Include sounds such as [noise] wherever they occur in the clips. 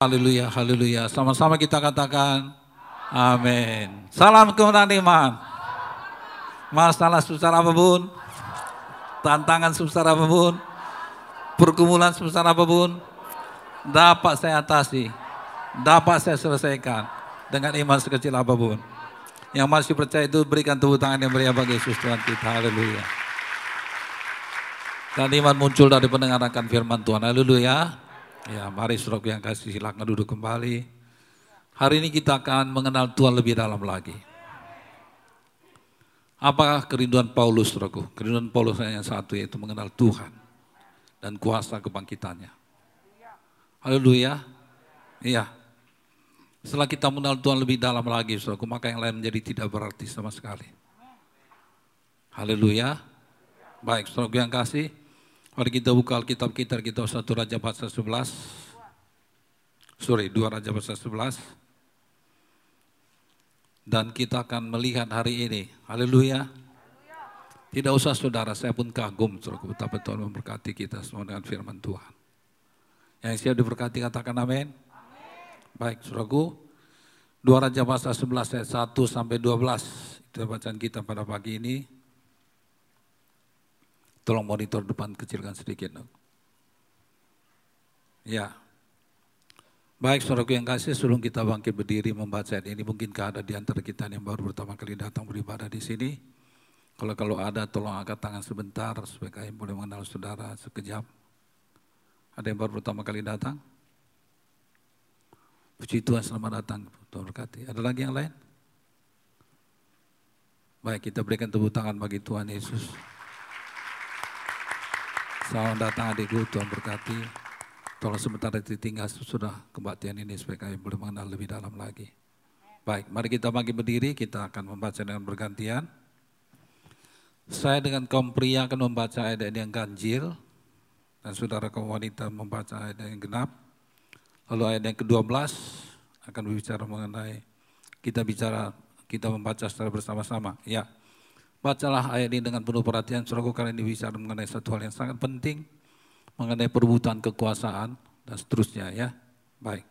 Haleluya, haleluya. Sama-sama kita katakan amin. Salam kemenangan iman. Masalah susah apa pun, tantangan susah apa pun, pergumulan susah apa pun, dapat saya atasi, dapat saya selesaikan dengan iman sekecil apa pun. Yang masih percaya itu berikan tepuk tangan yang meriah bagi Yesus Tuhan kita. Haleluya. Dan iman muncul dari pendengaran firman Tuhan. Haleluya. Ya, mari saudara yang kasih silakan duduk kembali. Hari ini kita akan mengenal Tuhan lebih dalam lagi. Apa kerinduan Paulus, saudaraku? Kerinduan Paulus hanya satu, yaitu mengenal Tuhan dan kuasa kebangkitannya. Haleluya. Iya. Setelah kita mengenal Tuhan lebih dalam lagi, saudaraku, maka yang lain menjadi tidak berarti sama sekali. Haleluya. Baik, saudaraku yang kasih, mari kita buka Alkitab kita, kita satu Raja pasal 11. Sorry, dua Raja pasal 11. Dan kita akan melihat hari ini, haleluya. Tidak usah saudara, saya pun kagum saudara, betapa Tuhan memberkati kita semua dengan firman Tuhan. Yang siap diberkati katakan amin. Baik, saudaraku. Dua Raja pasal 11 ayat 1 sampai 12. Itu bacaan kita pada pagi ini. Tolong monitor depan kecilkan sedikit. Ya. Baik saudaraku yang kasih, sebelum kita bangkit berdiri membaca ini, mungkinkah ada di antara kita yang baru pertama kali datang beribadah di sini? Kalau kalau ada, tolong angkat tangan sebentar supaya kalian boleh mengenal saudara sekejap. Ada yang baru pertama kali datang? Puji Tuhan selamat datang, Tuhan berkati. Ada lagi yang lain? Baik, kita berikan tepuk tangan bagi Tuhan Yesus. Selamat datang adikku, Tuhan berkati. Tolong sebentar ditinggal sudah kebaktian ini supaya kami boleh mengenal lebih dalam lagi. Baik, mari kita bagi berdiri, kita akan membaca dengan bergantian. Saya dengan kaum pria akan membaca ayat yang ganjil, dan saudara kaum wanita membaca ayat yang genap. Lalu ayat yang ke-12 akan berbicara mengenai, kita bicara, kita membaca secara bersama-sama. Ya, bacalah ayat ini dengan penuh perhatian, saudaraku kali ini bicara mengenai satu hal yang sangat penting, mengenai perebutan kekuasaan dan seterusnya ya. Baik.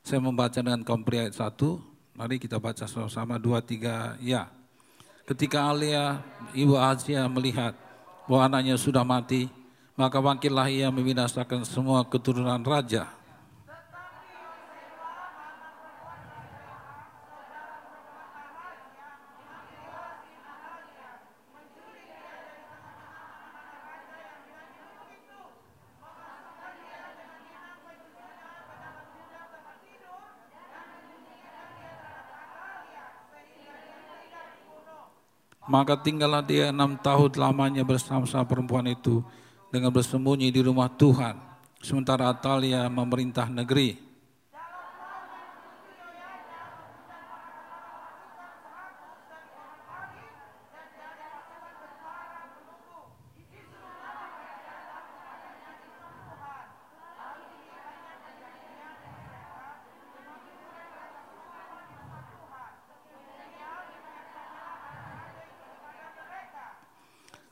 Saya membaca dengan kaum pria ayat 1. Mari kita baca sama-sama 2 3 ya. Ketika Alia ibu Asia melihat bahwa anaknya sudah mati, maka bangkitlah ia membinasakan semua keturunan raja. Maka tinggallah dia enam tahun lamanya bersama-sama perempuan itu dengan bersembunyi di rumah Tuhan. Sementara Atalia memerintah negeri.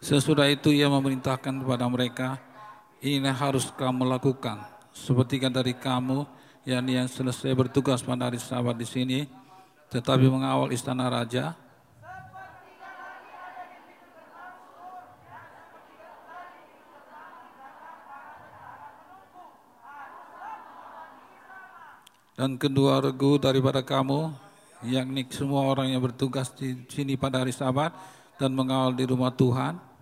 Sesudah itu ia memerintahkan kepada mereka, ini harus kamu lakukan. Seperti dari kamu yang yang selesai bertugas pada hari sabat di sini, tetapi mengawal istana raja, dan kedua regu daripada kamu, yakni semua orang yang bertugas di sini pada hari sabat dan mengawal di rumah Tuhan,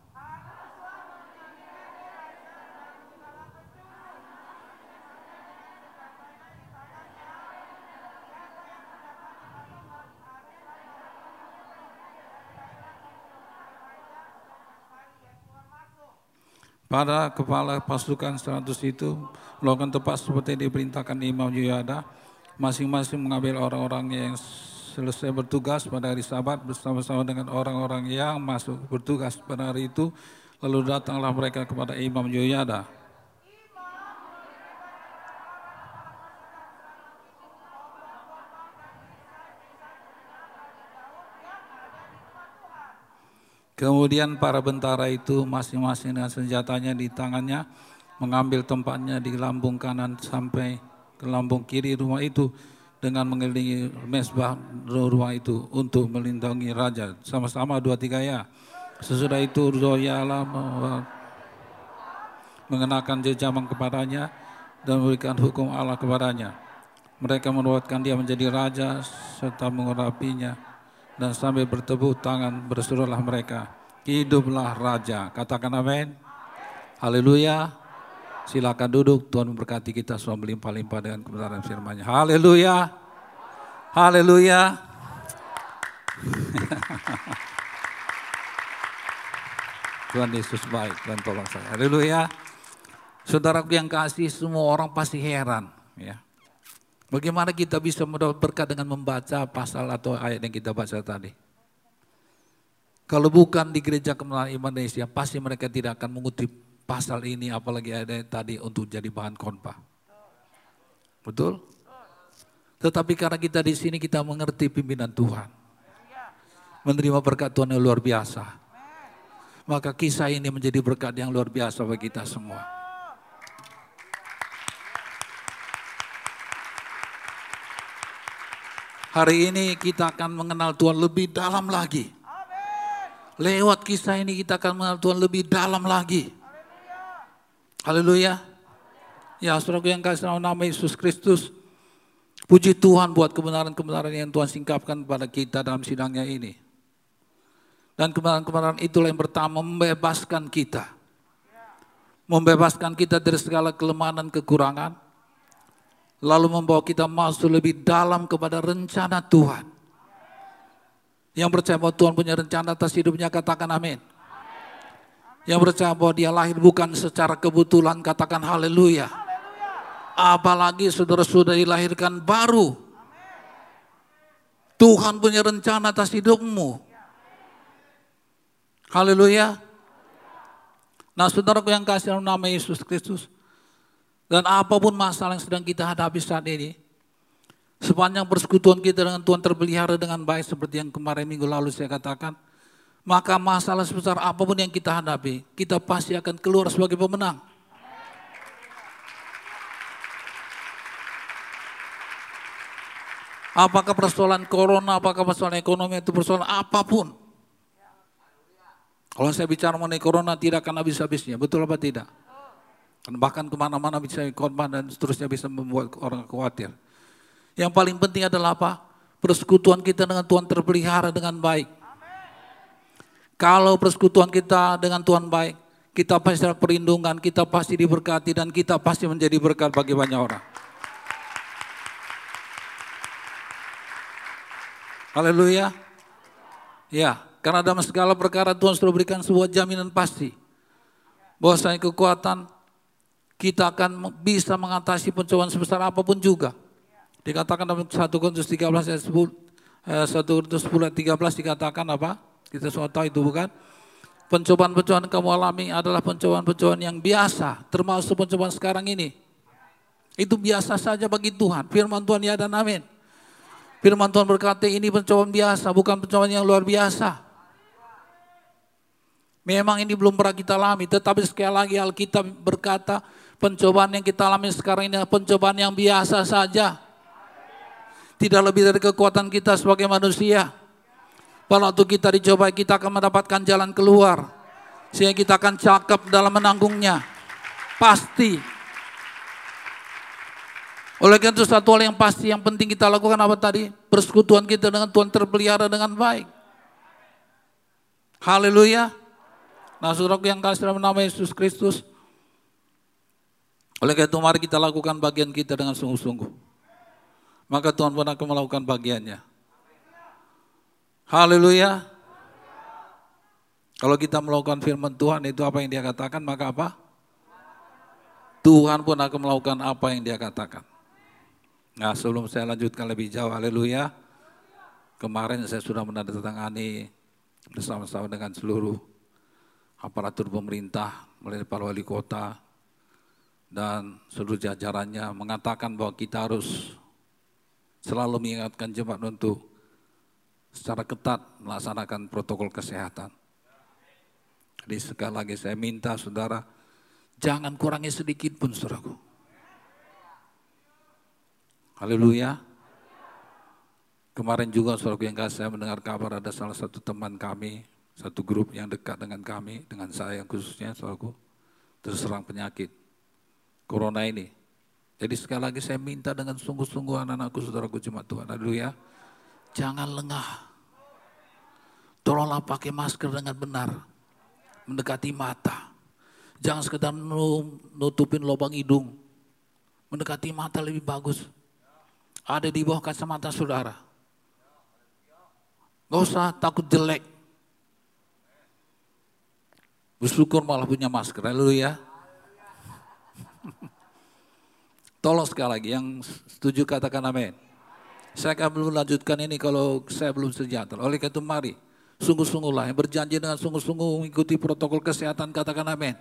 Pada kepala pasukan 100 itu melakukan tepat seperti diperintahkan Imam Yuyada, masing-masing mengambil orang-orang yang selesai bertugas pada hari sabat bersama-sama dengan orang-orang yang masuk bertugas pada hari itu, lalu datanglah mereka kepada Imam Yuyada. Kemudian para bentara itu masing-masing dengan senjatanya di tangannya mengambil tempatnya di lambung kanan sampai ke lambung kiri rumah itu dengan mengelilingi mesbah rumah itu untuk melindungi raja. Sama-sama dua tiga ya. Sesudah itu Zoyalah mengenakan jejamang kepadanya dan memberikan hukum Allah kepadanya. Mereka menuatkan dia menjadi raja serta mengurapinya dan sambil bertepuk tangan berserulah mereka, hiduplah raja. Katakan amin. Haleluya. Silakan duduk, Tuhan memberkati kita semua melimpah-limpah dengan kebenaran firman-Nya. Haleluya. Haleluya. [laughs] Tuhan Yesus baik, Tuhan tolong saya. Haleluya. Saudaraku yang kasih, semua orang pasti heran. ya. Bagaimana kita bisa mendapat berkat dengan membaca pasal atau ayat yang kita baca tadi. Kalau bukan di gereja kemenangan Indonesia, pasti mereka tidak akan mengutip pasal ini, apalagi ada tadi untuk jadi bahan konpa. Betul? Tetapi karena kita di sini kita mengerti pimpinan Tuhan. Menerima berkat Tuhan yang luar biasa. Maka kisah ini menjadi berkat yang luar biasa bagi kita semua. Hari ini kita akan mengenal Tuhan lebih dalam lagi. Lewat kisah ini kita akan mengenal Tuhan lebih dalam lagi. Haleluya. Ya, saudara yang kasih nama Yesus Kristus. Puji Tuhan buat kebenaran-kebenaran yang Tuhan singkapkan kepada kita dalam sidangnya ini. Dan kebenaran-kebenaran itulah yang pertama membebaskan kita. Membebaskan kita dari segala kelemahan dan kekurangan. Lalu membawa kita masuk lebih dalam kepada rencana Tuhan. Yang percaya bahwa Tuhan punya rencana atas hidupnya katakan amin. Yang percaya bahwa dia lahir bukan secara kebetulan, katakan haleluya. Apalagi saudara sudah dilahirkan baru. Tuhan punya rencana atas hidupmu. Haleluya. Nah saudaraku yang kasih dalam nama Yesus Kristus. Dan apa pun masalah yang sedang kita hadapi saat ini. Sepanjang persekutuan kita dengan Tuhan terpelihara dengan baik seperti yang kemarin minggu lalu saya katakan maka masalah sebesar apa pun yang kita hadapi, kita pasti akan keluar sebagai pemenang. Apakah persoalan corona, apakah persoalan ekonomi, itu persoalan apa pun. Kalau saya bicara mengenai corona tidak akan habis-habisnya, betul apa tidak? Bahkan ke mana-mana bisa korban dan seterusnya bisa membuat orang khawatir. Yang paling penting adalah apa? Persekutuan kita dengan Tuhan terpelihara dengan baik. Kalau persekutuan kita dengan Tuhan baik, kita pasti dapat perlindungan, kita pasti diberkati dan kita pasti menjadi berkat bagi banyak orang. Haleluya. Ya, karena dalam segala perkara Tuhan sudah berikan sebuah jaminan pasti. Bahwasanya kekuatan kita akan bisa mengatasi pencobaan sebesar apa pun juga. Dikatakan dalam 1 Korintus 13 ayat 10, 1 Korintus 10 ayat 13 dikatakan apa? Kita semua tahu itu bukan? Pencobaan-pencobaan kamu alami adalah pencobaan-pencobaan yang biasa, termasuk pencobaan sekarang ini. Itu biasa saja bagi Tuhan. Firman Tuhan ya dan amin. Firman Tuhan berkata ini pencobaan biasa, bukan pencobaan yang luar biasa. Memang ini belum pernah kita alami, tetapi sekali lagi Alkitab berkata pencobaan yang kita alami sekarang ini pencobaan yang biasa saja. Tidak lebih dari kekuatan kita sebagai manusia. Pada waktu kita dicoba, kita akan mendapatkan jalan keluar. Sehingga kita akan cakap dalam menanggungnya. Pasti. Oleh karena itu satu hal yang pasti, yang penting kita lakukan apa tadi? Persekutuan kita dengan Tuhan terpelihara dengan baik. Haleluya. Nah saudaraku yang kasih dalam nama Yesus Kristus. Oleh karena itu mari kita lakukan bagian kita dengan sungguh-sungguh. Maka Tuhan pun akan melakukan bagiannya. Haleluya. Kalau kita melakukan firman Tuhan itu apa yang dia katakan, maka apa? Tuhan pun akan melakukan apa yang dia katakan. Nah sebelum saya lanjutkan lebih jauh, haleluya. Kemarin saya sudah menandatangani bersama-sama dengan seluruh aparatur pemerintah, mulai para wali kota, dan seluruh jajarannya mengatakan bahwa kita harus selalu mengingatkan jemaat untuk secara ketat melaksanakan protokol kesehatan. Jadi sekali lagi saya minta saudara, jangan kurangi sedikit pun saudaraku. Haleluya. Kemarin juga saudara yang kasih saya mendengar kabar ada salah satu teman kami, satu grup yang dekat dengan kami, dengan saya khususnya saudaraku, terserang penyakit corona ini. Jadi sekali lagi saya minta dengan sungguh-sungguh anak-anakku, saudaraku jemaat Tuhan. Haleluya. Jangan lengah. Tolonglah pakai masker dengan benar. Mendekati mata. Jangan sekedar nutupin lubang hidung. Mendekati mata lebih bagus. Ada di bawah kacamata saudara. Gak usah takut jelek. Bersyukur malah punya masker. Haleluya. Tolong sekali lagi, yang setuju katakan amin. Saya akan belum lanjutkan ini kalau saya belum sejahtera. Oleh karena itu mari, sungguh-sungguhlah yang berjanji dengan sungguh-sungguh mengikuti protokol kesehatan, katakan amin.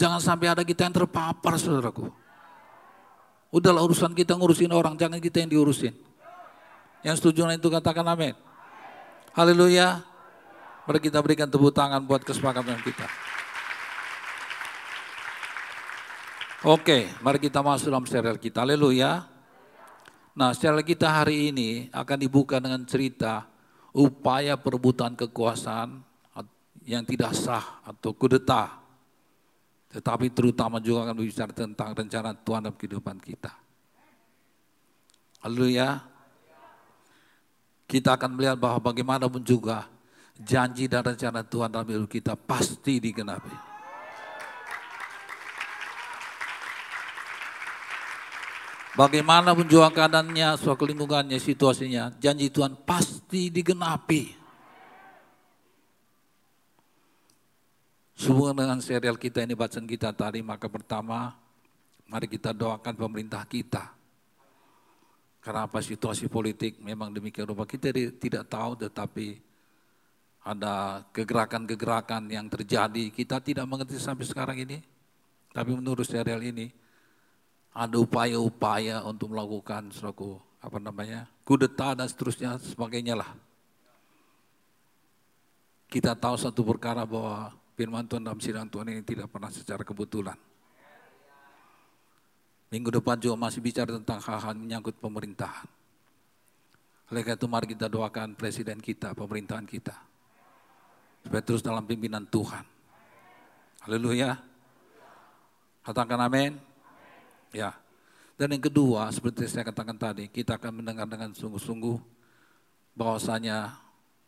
Jangan sampai ada kita yang terpapar, saudaraku. Udahlah urusan kita ngurusin orang, jangan kita yang diurusin. Yang setuju itu katakan amin. Haleluya. Mari kita berikan tepuk tangan buat kesepakatan kita. Oke, mari kita masuk dalam serial kita. Haleluya. Nah, serial kita hari ini akan dibuka dengan cerita upaya perebutan kekuasaan yang tidak sah atau kudeta. Tetapi terutama juga akan berbicara tentang rencana Tuhan dalam kehidupan kita. Haleluya. Kita akan melihat bahwa bagaimanapun juga janji dan rencana Tuhan dalam hidup kita pasti digenapi. Bagaimanapun juga keadaannya, suatu lingkungannya, situasinya, janji Tuhan pasti digenapi. Sehubungan dengan serial kita ini, bacaan kita tadi, maka pertama, mari kita doakan pemerintah kita. Karena apa situasi politik memang demikian rupa kita tidak tahu, tetapi ada kegerakan-kegerakan yang terjadi. Kita tidak mengerti sampai sekarang ini. Tapi menurut serial ini, ada upaya-upaya untuk melakukan selaku apa namanya kudeta dan seterusnya sebagainya lah. Kita tahu satu perkara bahwa firman Tuhan dalam sidang Tuhan ini tidak pernah secara kebetulan. Minggu depan juga masih bicara tentang hal-hal menyangkut pemerintahan. Oleh karena itu mari kita doakan presiden kita, pemerintahan kita. Supaya terus dalam pimpinan Tuhan. Haleluya. Katakan amin. Ya. Dan yang kedua, seperti saya katakan tadi, kita akan mendengar dengan sungguh-sungguh bahwasanya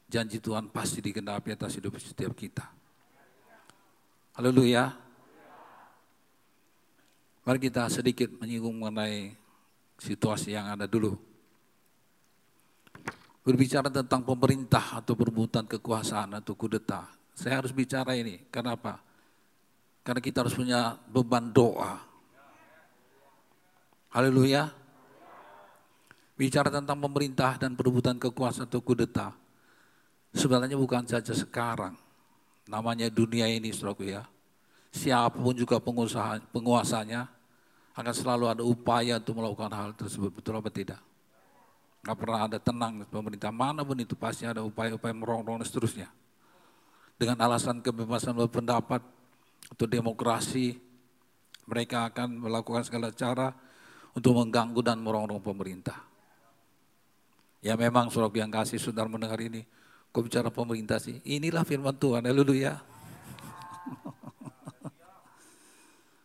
janji Tuhan pasti digenapi atas hidup setiap kita. Haleluya. Mari kita sedikit menyinggung mengenai situasi yang ada dulu. Berbicara tentang pemerintah atau perbuatan kekuasaan atau kudeta. Saya harus bicara ini. Kenapa? Karena kita harus punya beban doa Haleluya. Bicara tentang pemerintah dan perebutan kekuasaan atau kudeta. Sebenarnya bukan saja sekarang. Namanya dunia ini, saudaraku ya. Siapa pun juga pengusaha, penguasanya akan selalu ada upaya untuk melakukan hal tersebut. Betul apa tidak? Gak pernah ada tenang pemerintah mana pun itu pasti ada upaya-upaya merongrong dan seterusnya. Dengan alasan kebebasan berpendapat atau demokrasi, mereka akan melakukan segala cara untuk mengganggu dan merongrong pemerintah. Ya memang surat yang kasih saudara mendengar ini, kok bicara pemerintah sih? Inilah firman Tuhan, haleluya. [laughs]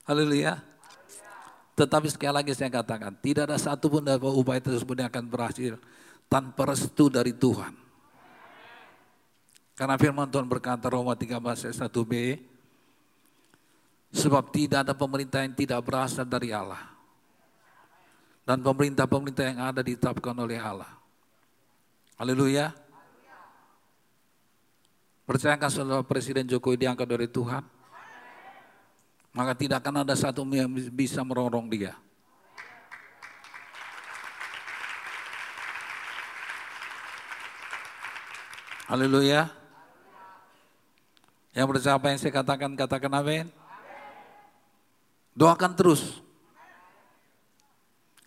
haleluya. Tetapi sekali lagi saya katakan, tidak ada satu pun dari upaya tersebut yang akan berhasil tanpa restu dari Tuhan. Karena firman Tuhan berkata Roma 13 ayat 1b, sebab tidak ada pemerintah yang tidak berasal dari Allah dan pemerintah-pemerintah yang ada ditetapkan oleh Allah. Haleluya. Percayakan saudara Presiden Jokowi diangkat dari Tuhan? Maka tidak akan ada satu yang bisa merongrong dia. Haleluya. Yang percaya apa yang saya katakan, katakan amin. Doakan terus.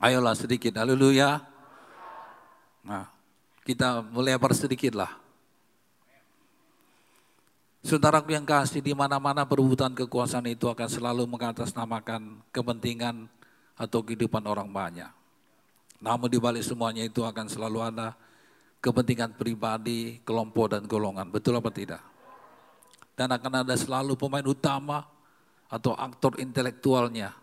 Ayolah sedikit, haleluya. Nah, kita melebar sedikit lah. Saudaraku yang kasih di mana-mana perebutan kekuasaan itu akan selalu mengatasnamakan kepentingan atau kehidupan orang banyak. Namun di balik semuanya itu akan selalu ada kepentingan pribadi, kelompok dan golongan. Betul apa tidak? Dan akan ada selalu pemain utama atau aktor intelektualnya.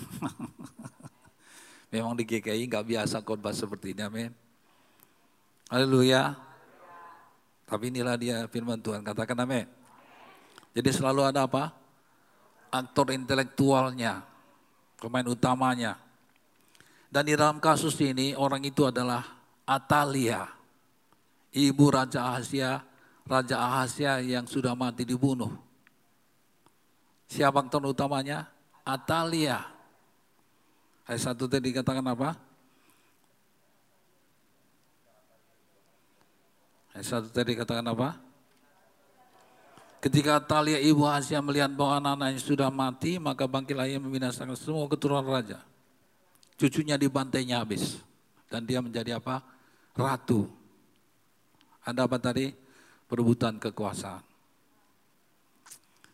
[laughs] Memang di GKI nggak biasa khotbah seperti ini, amin. Haleluya. Tapi inilah dia firman Tuhan, katakan amin. Jadi selalu ada apa? Aktor intelektualnya, pemain utamanya. Dan di dalam kasus ini orang itu adalah Atalia, ibu Raja Ahasya, Raja Ahasya yang sudah mati dibunuh. Siapa aktor utamanya? Atalia. Ayat satu tadi dikatakan apa? Ayat satu tadi dikatakan apa? Ketika Atalia ibu Asia melihat bahwa anak-anaknya sudah mati, maka bangkitlah ia membinasakan semua keturunan raja cucunya dibantainya habis. Dan dia menjadi apa? Ratu. Ada apa tadi? Perebutan kekuasaan.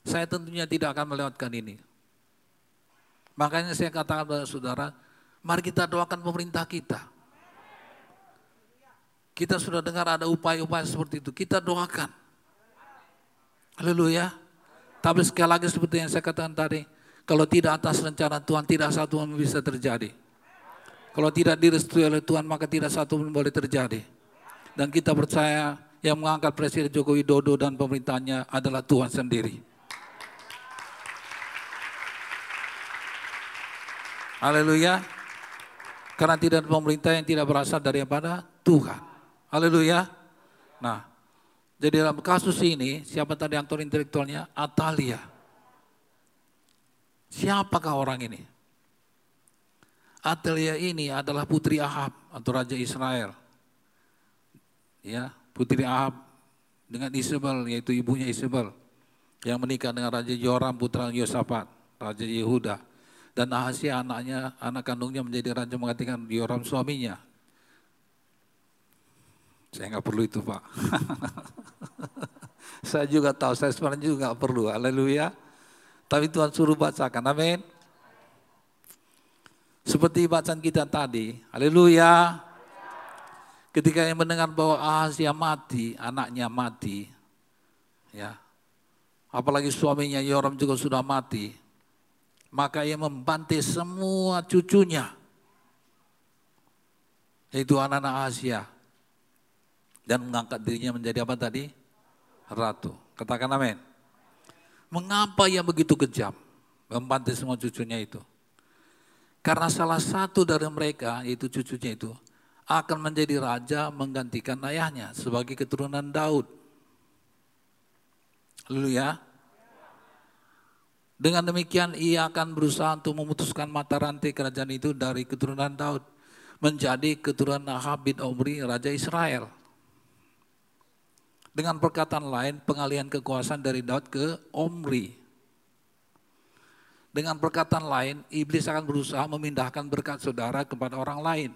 Saya tentunya tidak akan melewatkan ini. Makanya saya katakan kepada saudara, mari kita doakan pemerintah kita. Kita sudah dengar ada upaya-upaya seperti itu, kita doakan. Haleluya. Tapi sekali lagi seperti yang saya katakan tadi, kalau tidak atas rencana Tuhan, tidak satu pun bisa terjadi. Kalau tidak direstui oleh Tuhan maka tidak satu pun boleh terjadi. Dan kita percaya yang mengangkat Presiden Joko Widodo dan pemerintahnya adalah Tuhan sendiri. Haleluya. Karena tidak ada pemerintah yang tidak berasal daripada Tuhan. Haleluya. Nah, jadi dalam kasus ini, siapa tadi aktor intelektualnya? Atalia. Siapakah orang ini? Atalia ini adalah putri Ahab atau raja Israel. Ya, putri Ahab dengan Isabel yaitu ibunya Isabel yang menikah dengan raja Joram putra Yosafat, raja Yehuda. Dan Ahasia anaknya, anak kandungnya menjadi raja menggantikan Joram suaminya. Saya nggak perlu itu Pak. [laughs] saya juga tahu, saya sebenarnya juga nggak perlu. Haleluya. Tapi Tuhan suruh bacakan, amin. Seperti bacaan kita tadi, haleluya. Ketika yang mendengar bahwa Ahazia mati, anaknya mati, ya, apalagi suaminya Yoram juga sudah mati, maka ia membantai semua cucunya, yaitu anak-anak Asia, dan mengangkat dirinya menjadi apa tadi? Ratu. Katakan amin. Mengapa ia begitu kejam? Membantai semua cucunya itu. Karena salah satu dari mereka, yaitu cucunya itu, akan menjadi raja menggantikan ayahnya sebagai keturunan Daud. Lalu ya, dengan demikian ia akan berusaha untuk memutuskan mata rantai kerajaan itu dari keturunan Daud menjadi keturunan Ahab bin Omri, Raja Israel. Dengan perkataan lain, pengalihan kekuasaan dari Daud ke Omri. Dengan perkataan lain, iblis akan berusaha memindahkan berkat saudara kepada orang lain.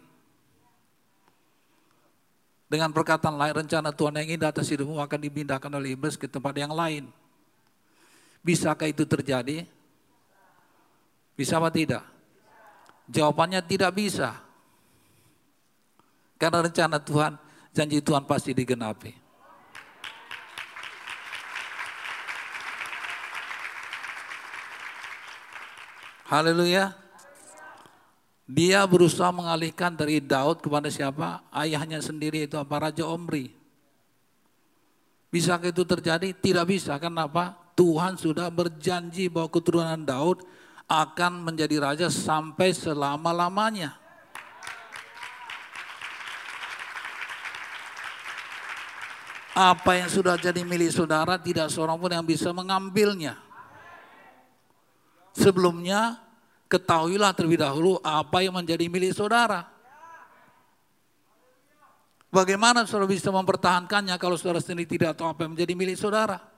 Dengan perkataan lain, rencana Tuhan yang indah atas hidupmu akan dipindahkan oleh iblis ke tempat yang lain. Bisakah itu terjadi? Bisa apa tidak? Jawabannya tidak bisa. Karena rencana Tuhan, janji Tuhan pasti digenapi. Haleluya. Dia berusaha mengalihkan dari Daud kepada siapa? Ayahnya sendiri itu apa? Raja Omri. Bisakah itu terjadi? Tidak bisa. Kenapa? Tuhan sudah berjanji bahwa keturunan Daud akan menjadi raja sampai selama-lamanya. Apa yang sudah jadi milik saudara tidak seorang pun yang bisa mengambilnya. Sebelumnya ketahuilah terlebih dahulu apa yang menjadi milik saudara. Bagaimana saudara bisa mempertahankannya kalau saudara sendiri tidak tahu apa yang menjadi milik saudara?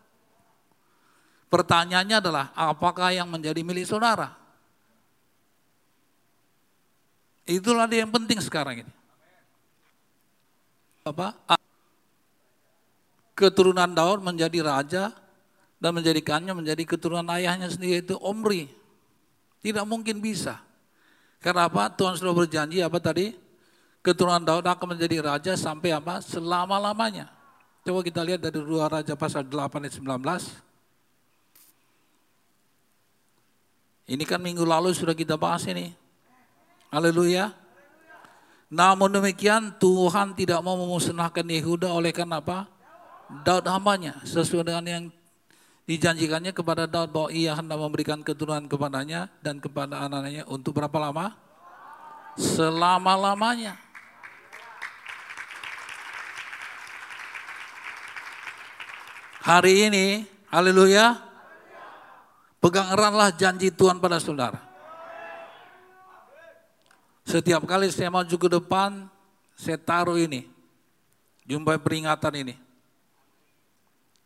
Pertanyaannya adalah apakah yang menjadi milik saudara? Itulah yang penting sekarang ini. Apa? Keturunan Daud menjadi raja dan menjadikannya menjadi keturunan ayahnya sendiri itu Omri. Tidak mungkin bisa. Kenapa? Tuhan sudah berjanji apa tadi? Keturunan Daud akan menjadi raja sampai apa? Selama-lamanya. Coba kita lihat dari dua Raja pasal 8 ayat 19. Ini kan minggu lalu sudah kita bahas ini. Haleluya. Namun demikian Tuhan tidak mau memusnahkan Yehuda oleh karena apa? Daud hambanya. Sesuai dengan yang dijanjikannya kepada Daud bahwa ia hendak memberikan keturunan kepadanya dan kepada anak-anaknya untuk berapa lama? Selama-lamanya. Hari ini, haleluya, pegang eratlah janji Tuhan pada saudara. Setiap kali saya maju ke depan, saya taruh ini, jumpai peringatan ini.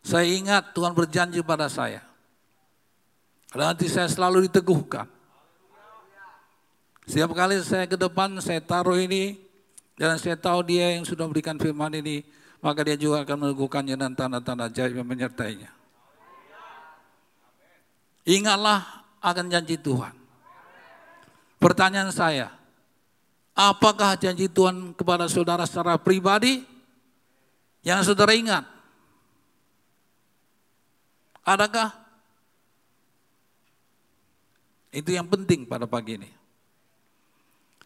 Saya ingat Tuhan berjanji pada saya. Nanti saya selalu diteguhkan. Setiap kali saya ke depan, saya taruh ini, dan saya tahu dia yang sudah memberikan firman ini, maka dia juga akan meneguhkannya dan tanda-tanda ajaib yang menyertainya. Ingatlah akan janji Tuhan. Pertanyaan saya, apakah janji Tuhan kepada saudara secara pribadi yang saudara ingat? Adakah? Itu yang penting pada pagi ini.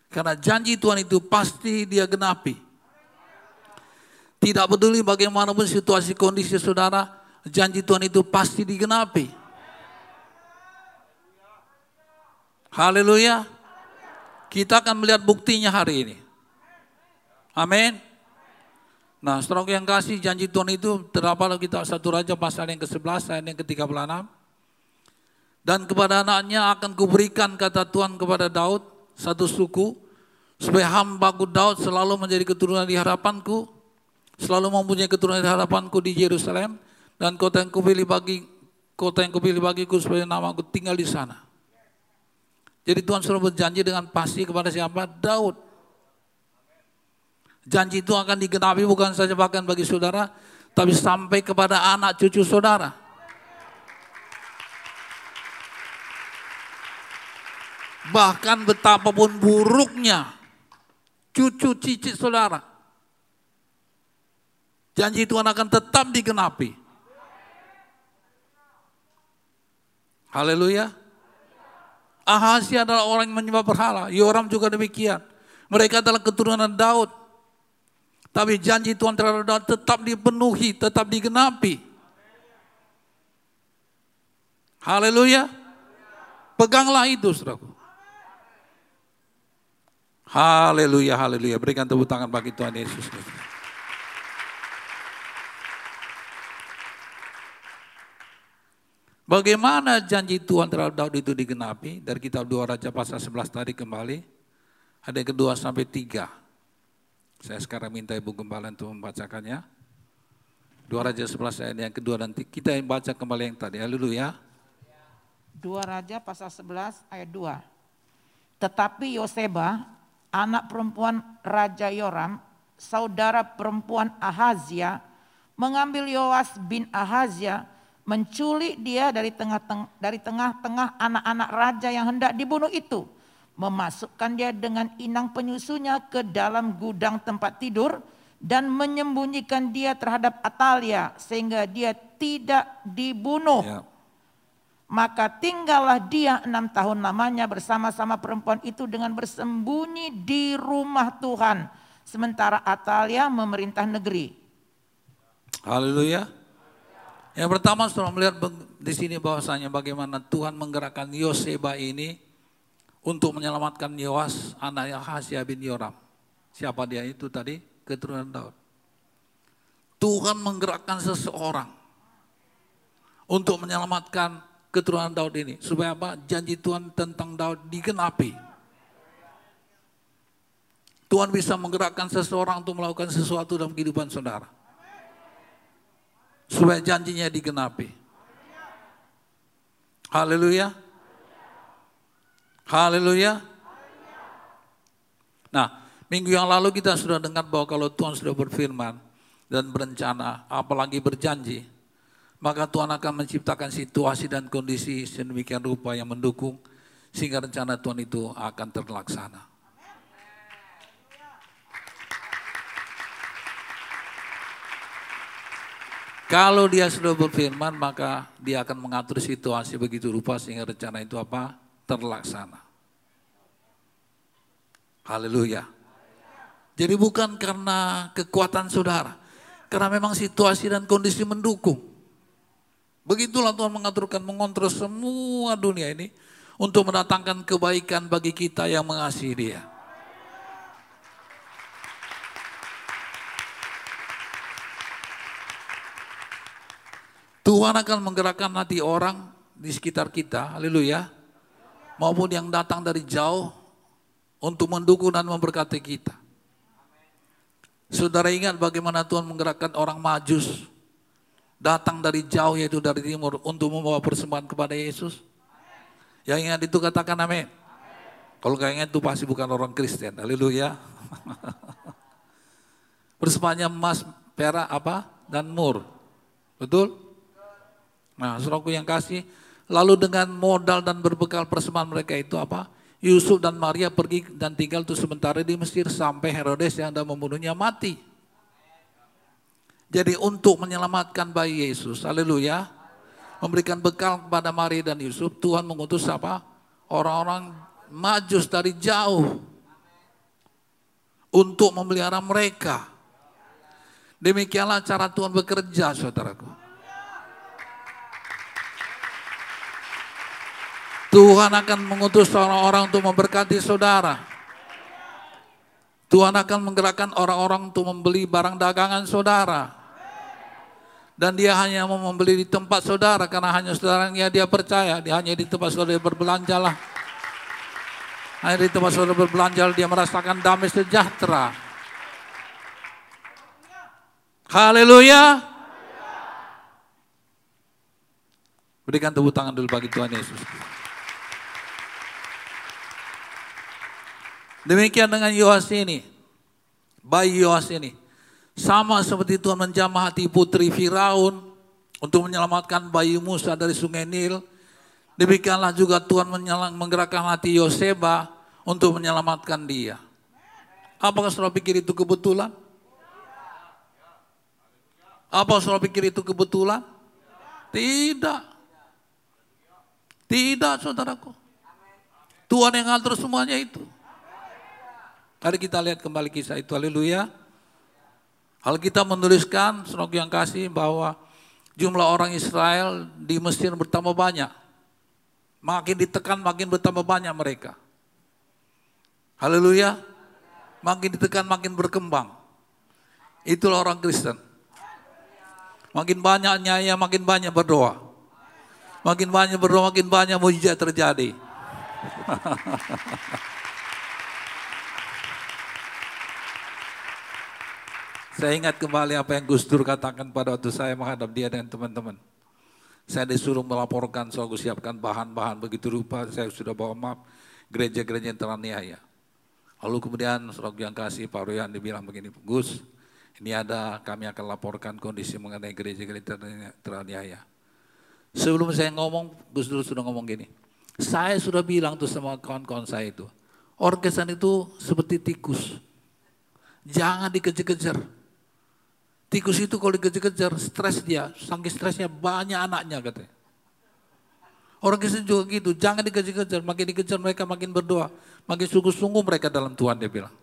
Karena janji Tuhan itu pasti dia genapi. Tidak peduli bagaimanapun situasi kondisi saudara, janji Tuhan itu pasti digenapi. Haleluya. Kita akan melihat buktinya hari ini. Amin. Nah, setelah yang kasih janji Tuhan itu terdapat kita satu raja pasal yang ke-11 ayat yang ke-36. Dan kepada anaknya akan kuberikan kata Tuhan kepada Daud satu suku supaya hambaku Daud selalu menjadi keturunan di hadapanku, selalu mempunyai keturunan di hadapanku di Yerusalem dan kota yang kupilih bagi kota yang kupilih bagiku supaya namaku tinggal di sana. Jadi Tuhan sudah berjanji dengan pasti kepada siapa? Daud. Janji itu akan digenapi bukan saja bahkan bagi saudara, tapi sampai kepada anak cucu saudara. Bahkan betapapun buruknya cucu cicit saudara. Janji Tuhan akan tetap digenapi. Haleluya. Ahasi adalah orang yang menyembah berhala. Yoram juga demikian. Mereka adalah keturunan Daud. Tapi janji Tuhan terhadap Daud tetap dipenuhi, tetap digenapi. Haleluya. Peganglah itu, saudaraku. Haleluya, haleluya. Berikan tepuk tangan bagi Tuhan Yesus. Bagaimana janji Tuhan terhadap Daud itu digenapi? Dari kitab 2 Raja pasal 11 tadi kembali. Ada kedua sampai tiga. Saya sekarang minta Ibu Gembala untuk membacakannya. Dua Raja 11 ayat yang kedua nanti kita yang baca kembali yang tadi. Haleluya. Dua Raja pasal 11 ayat 2. Tetapi Yoseba, anak perempuan Raja Yoram, saudara perempuan Ahazia, mengambil Yoas bin Ahazia, menculik dia dari tengah-tengah dari tengah-tengah anak-anak raja yang hendak dibunuh itu memasukkan dia dengan inang penyusunya ke dalam gudang tempat tidur dan menyembunyikan dia terhadap Atalia sehingga dia tidak dibunuh. Ya. Maka tinggallah dia enam tahun lamanya bersama-sama perempuan itu dengan bersembunyi di rumah Tuhan. Sementara Atalia memerintah negeri. Haleluya. Yang pertama setelah melihat di sini bahwasanya bagaimana Tuhan menggerakkan Yoseba ini untuk menyelamatkan Yoas anak Yahasya bin Yoram. Siapa dia itu tadi? Keturunan Daud. Tuhan menggerakkan seseorang untuk menyelamatkan keturunan Daud ini. Supaya apa? Janji Tuhan tentang Daud digenapi. Tuhan bisa menggerakkan seseorang untuk melakukan sesuatu dalam kehidupan saudara. Supaya janjinya digenapi. Haleluya. Haleluya. Nah, minggu yang lalu kita sudah dengar bahwa kalau Tuhan sudah berfirman dan berencana, apalagi berjanji, maka Tuhan akan menciptakan situasi dan kondisi sedemikian rupa yang mendukung Sehingga rencana Tuhan itu akan terlaksana. Kalau dia sudah berfirman, maka dia akan mengatur situasi begitu rupa sehingga rencana itu apa? Terlaksana. Haleluya. Jadi bukan karena kekuatan saudara, karena memang situasi dan kondisi mendukung. Begitulah Tuhan mengaturkan, mengontrol semua dunia ini untuk mendatangkan kebaikan bagi kita yang mengasihi dia. Tuhan akan menggerakkan hati orang di sekitar kita, haleluya, maupun yang datang dari jauh untuk mendukung dan memberkati kita. Saudara ingat bagaimana Tuhan menggerakkan orang majus datang dari jauh yaitu dari timur untuk membawa persembahan kepada Yesus? Yang ingat itu katakan amin. Kalau gak ingat itu pasti bukan orang Kristen. Haleluya. [laughs] Persembahannya emas, perak apa? Dan mur. Betul? Nah, saudaraku yang kasih, lalu dengan modal dan berbekal persembahan mereka itu apa? Yusuf dan Maria pergi dan tinggal tuh sementara di Mesir sampai Herodes yang hendak membunuhnya mati. Jadi untuk menyelamatkan bayi Yesus, haleluya, memberikan bekal kepada Maria dan Yusuf, Tuhan mengutus apa? Orang-orang majus dari jauh untuk memelihara mereka. Demikianlah cara Tuhan bekerja, saudaraku. Tuhan akan mengutus orang-orang untuk memberkati saudara. Tuhan akan menggerakkan orang-orang untuk membeli barang dagangan saudara. Dan dia hanya mau membeli di tempat saudara karena hanya saudara yang dia percaya. Dia hanya di tempat saudara berbelanja lah. Hanya di tempat saudara berbelanja dia merasakan damai sejahtera. Haleluya. Berikan tepuk tangan dulu bagi Tuhan Yesus. Demikian dengan Yohas ini. Bayi Yohas ini. Sama seperti Tuhan menjamah hati putri Firaun untuk menyelamatkan bayi Musa dari sungai Nil. Demikianlah juga Tuhan menggerakkan hati Yoseba untuk menyelamatkan dia. Apakah saudara pikir itu kebetulan? Apa saudara pikir itu kebetulan? Tidak. Tidak saudaraku. Tuhan yang ngatur semuanya itu. Mari kita lihat kembali kisah itu, haleluya. Alkitab menuliskan, senok yang kasih, bahwa jumlah orang Israel di Mesir bertambah banyak. Makin ditekan, makin bertambah banyak mereka. Haleluya. Makin ditekan, makin berkembang. Itulah orang Kristen. Makin banyak nyaya, makin banyak berdoa. Makin banyak berdoa, makin banyak mujizat terjadi. [laughs] Saya ingat kembali apa yang Gus Dur katakan pada waktu saya menghadap dia dan teman-teman. Saya disuruh melaporkan, so aku siapkan bahan-bahan begitu rupa, saya sudah bawa map gereja-gereja yang teraniaya. Lalu kemudian surat yang kasih Pak Royan dibilang begini, Gus, ini ada kami akan laporkan kondisi mengenai gereja-gereja teraniaya. Sebelum saya ngomong, Gus Dur sudah ngomong gini, saya sudah bilang tuh sama kawan-kawan saya itu, orkesan itu seperti tikus, jangan dikejar-kejar. Tikus itu kalau dikejar-kejar, stres dia, saking stresnya banyak anaknya katanya. Orang Kristen juga gitu, jangan dikejar-kejar, makin dikejar mereka makin berdoa, makin sungguh-sungguh mereka dalam Tuhan dia bilang.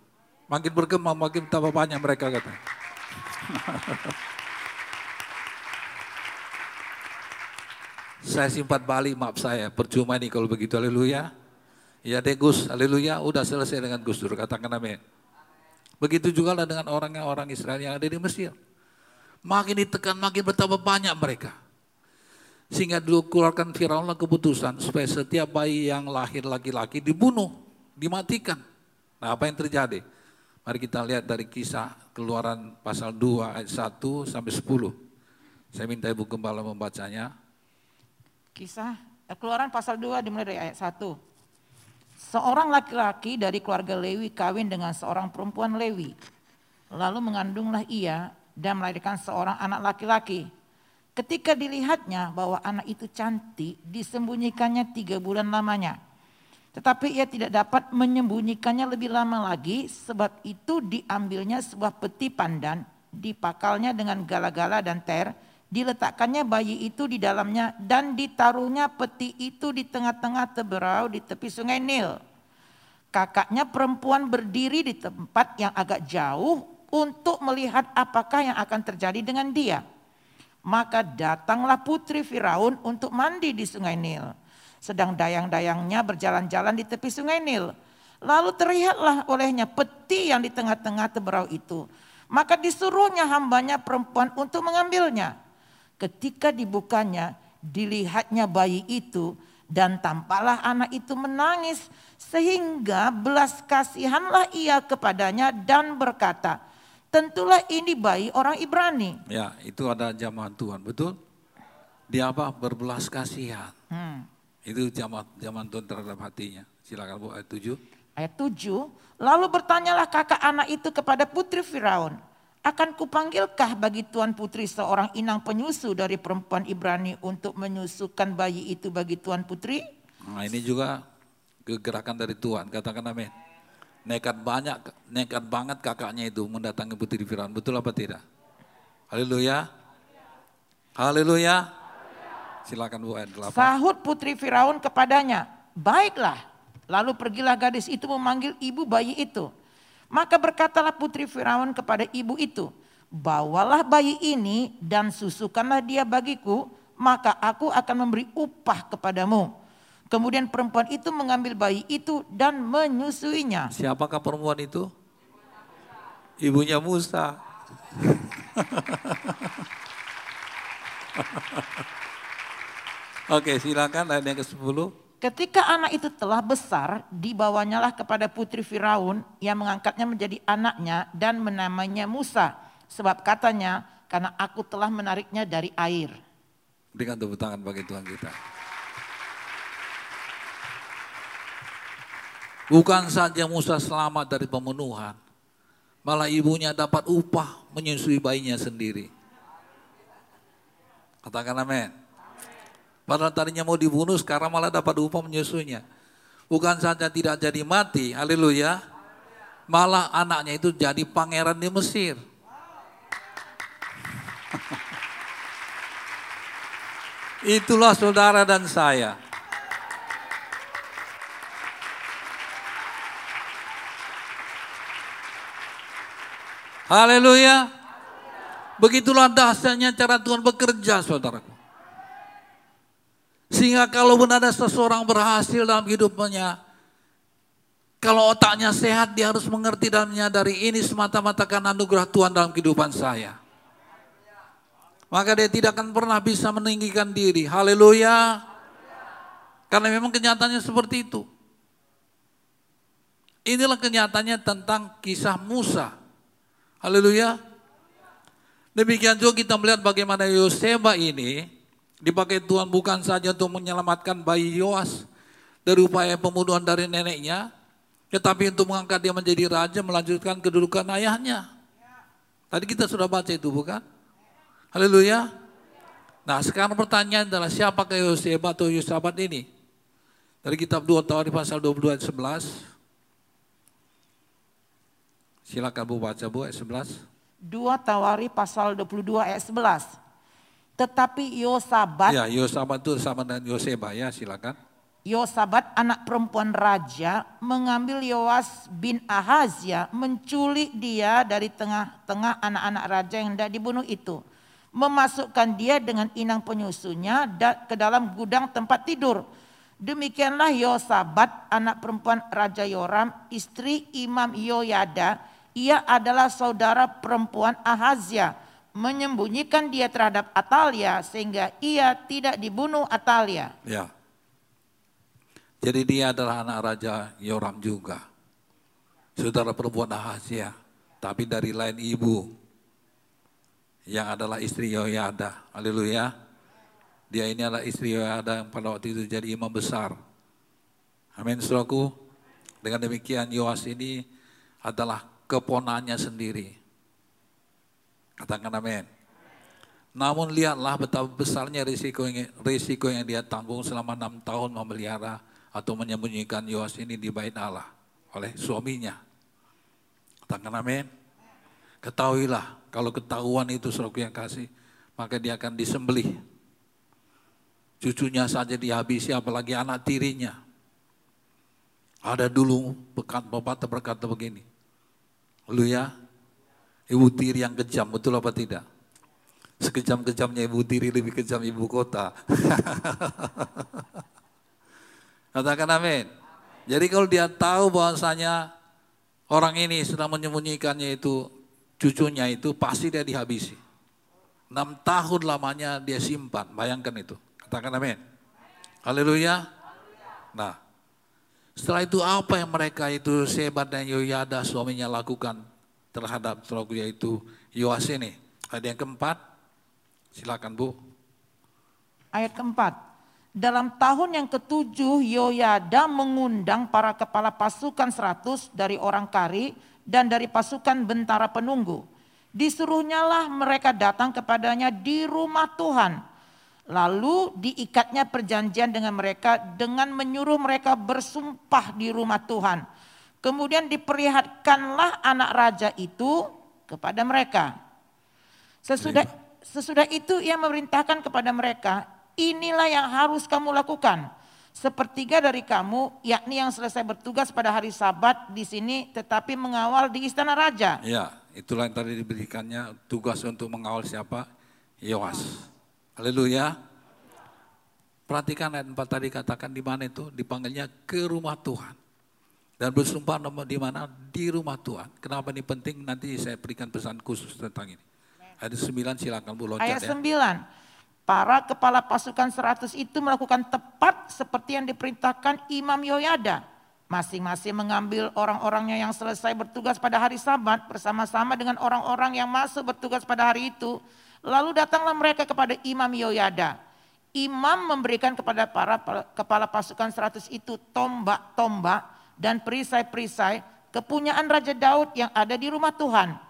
Makin berkembang, makin tambah banyak mereka katanya. [laughs] saya simpat balik maaf saya, percuma nih kalau begitu, haleluya. Ya deh Gus, haleluya, udah selesai dengan Gus Dur, katakan amin. Begitu juga lah dengan orang-orang Israel yang ada di Mesir. Makin ditekan, makin bertambah banyak mereka. Sehingga dulu keluarkan Firaunlah keputusan supaya setiap bayi yang lahir laki-laki dibunuh, dimatikan. Nah apa yang terjadi? Mari kita lihat dari kisah keluaran pasal 2 ayat 1 sampai 10. Saya minta Ibu Gembala membacanya. Kisah eh, keluaran pasal 2 dimulai dari ayat 1. Seorang laki-laki dari keluarga Lewi kawin dengan seorang perempuan Lewi. Lalu mengandunglah ia dan melahirkan seorang anak laki-laki. Ketika dilihatnya bahwa anak itu cantik, disembunyikannya tiga bulan lamanya. Tetapi ia tidak dapat menyembunyikannya lebih lama lagi, sebab itu diambilnya sebuah peti pandan, dipakalnya dengan gala-gala dan ter, diletakkannya bayi itu di dalamnya, dan ditaruhnya peti itu di tengah-tengah teberau di tepi sungai Nil. Kakaknya perempuan berdiri di tempat yang agak jauh untuk melihat apakah yang akan terjadi dengan dia. Maka datanglah putri Firaun untuk mandi di sungai Nil sedang dayang-dayangnya berjalan-jalan di tepi sungai Nil. Lalu terlihatlah olehnya peti yang di tengah-tengah teberau itu. Maka disuruhnya hambanya perempuan untuk mengambilnya. Ketika dibukanya, dilihatnya bayi itu dan tampaklah anak itu menangis sehingga belas kasihanlah ia kepadanya dan berkata, tentulah ini bayi orang Ibrani. Ya, itu ada jamaah Tuhan, betul? Dia apa? Berbelas kasihan. Hmm. Itu zaman zaman Tuhan terhadap hatinya. Silakan Bu ayat 7. Ayat 7. Lalu bertanyalah kakak anak itu kepada putri Firaun. Akan kupanggilkah bagi tuan putri seorang inang penyusu dari perempuan Ibrani untuk menyusukan bayi itu bagi tuan putri? Nah ini juga kegerakan dari Tuhan, katakan amin. Nekat banyak, nekat banget kakaknya itu mendatangi putri Firaun, betul apa tidak? Haleluya. Haleluya. Silakan Bu ayat 8. Sahut putri Firaun kepadanya, baiklah. Lalu pergilah gadis itu memanggil ibu bayi itu. Maka berkatalah putri Firaun kepada ibu itu, bawalah bayi ini dan susukanlah dia bagiku, maka aku akan memberi upah kepadamu. Kemudian perempuan itu mengambil bayi itu dan menyusuinya. Siapakah perempuan itu? Ibunya Musa. [laughs] Oke silakan ayat yang ke-10. Ketika anak itu telah besar, dibawanyalah kepada putri Firaun yang mengangkatnya menjadi anaknya dan menamainya Musa. Sebab katanya, karena aku telah menariknya dari air. Berikan tepuk tangan bagi Tuhan kita. Bukan saja Musa selamat dari pembunuhan, malah ibunya dapat upah menyusui bayinya sendiri. Katakan amin. Padahal tadinya mau dibunuh, sekarang malah dapat upah menyusunya. Bukan saja tidak jadi mati, haleluya. Malah anaknya itu jadi pangeran di Mesir. [laughs] Itulah saudara dan saya. Haleluya. Begitulah dahsyatnya cara Tuhan bekerja saudaraku. Sehingga kalau benar ada seseorang berhasil dalam hidupnya, kalau otaknya sehat dia harus mengerti dan menyadari ini semata-mata karena anugerah Tuhan dalam kehidupan saya. Maka dia tidak akan pernah bisa meninggikan diri. Haleluya. Karena memang kenyataannya seperti itu. Inilah kenyataannya tentang kisah Musa. Haleluya. Demikian juga kita melihat bagaimana Yoseba ini Dipakai Tuhan bukan saja untuk menyelamatkan bayi Yoas dari upaya pembunuhan dari neneknya, tetapi untuk mengangkat dia menjadi raja, melanjutkan kedudukan ayahnya. Tadi kita sudah baca itu bukan? Haleluya. Nah sekarang pertanyaan adalah siapakah Yosef atau Yosabat ini? Dari kitab 2 Tawari pasal 22 ayat 11. Silakan Bu baca Bu ayat 11. 2 Tawari pasal 22 ayat 11. Tetapi Yosabat. Ya, Yosabat itu sama dengan Yoseba ya, silakan. Yosabat anak perempuan raja mengambil Yoas bin Ahazia menculik dia dari tengah-tengah anak-anak raja yang tidak dibunuh itu. Memasukkan dia dengan inang penyusunya ke dalam gudang tempat tidur. Demikianlah Yosabat anak perempuan Raja Yoram istri Imam Yoyada. Ia adalah saudara perempuan Ahazia menyembunyikan dia terhadap Atalia sehingga ia tidak dibunuh Atalia. Ya. Jadi dia adalah anak raja Yoram juga. Saudara perempuan Ahazia, tapi dari lain ibu yang adalah istri Yoyada. Haleluya. Dia ini adalah istri Yoyada yang pada waktu itu jadi imam besar. Amin, saudaraku. Dengan demikian Yoas ini adalah keponanya sendiri. Katakan amin. Namun lihatlah betapa besarnya risiko yang, risiko yang dia tanggung selama enam tahun memelihara atau menyembunyikan Yoas ini di bait Allah oleh suaminya. Katakan amin. Ketahuilah kalau ketahuan itu suraku yang kasih, maka dia akan disembelih. Cucunya saja dihabisi apalagi anak tirinya. Ada dulu pekat pepatah berkata begini. Lu ya, ibu tiri yang kejam, betul apa tidak? Sekejam-kejamnya ibu tiri lebih kejam ibu kota. [laughs] Katakan amin. Jadi kalau dia tahu bahwasanya orang ini sedang menyembunyikannya itu cucunya itu pasti dia dihabisi. Enam tahun lamanya dia simpan, bayangkan itu. Katakan amin. Haleluya. Nah, setelah itu apa yang mereka itu Sebat dan Yoyada suaminya lakukan terhadap saudaraku yaitu Yoas ini. Ada yang keempat, silakan Bu. Ayat keempat. Dalam tahun yang ketujuh Yoyada mengundang para kepala pasukan seratus dari orang Kari dan dari pasukan bentara penunggu. Disuruhnyalah mereka datang kepadanya di rumah Tuhan. Lalu diikatnya perjanjian dengan mereka dengan menyuruh mereka bersumpah di rumah Tuhan. Kemudian diperlihatkanlah anak raja itu kepada mereka. Sesudah sesudah itu ia memerintahkan kepada mereka, Inilah yang harus kamu lakukan. Sepertiga dari kamu, yakni yang selesai bertugas pada hari Sabat di sini, tetapi mengawal di istana raja. Ya, itulah yang tadi diberikannya tugas untuk mengawal siapa? Yoas. Haleluya. Perhatikan ayat 4 tadi katakan di mana itu? Dipanggilnya ke rumah Tuhan. Dan bersumpah di mana? Di rumah Tuhan. Kenapa ini penting? Nanti saya berikan pesan khusus tentang ini. Ayat 9 silakan Bu loncat Ayat 9. Ya. Para kepala pasukan seratus itu melakukan tepat seperti yang diperintahkan Imam Yoyada. Masing-masing mengambil orang-orangnya yang selesai bertugas pada hari sabat bersama-sama dengan orang-orang yang masuk bertugas pada hari itu. Lalu datanglah mereka kepada Imam Yoyada. Imam memberikan kepada para kepala pasukan seratus itu tombak-tombak dan perisai-perisai kepunyaan Raja Daud yang ada di rumah Tuhan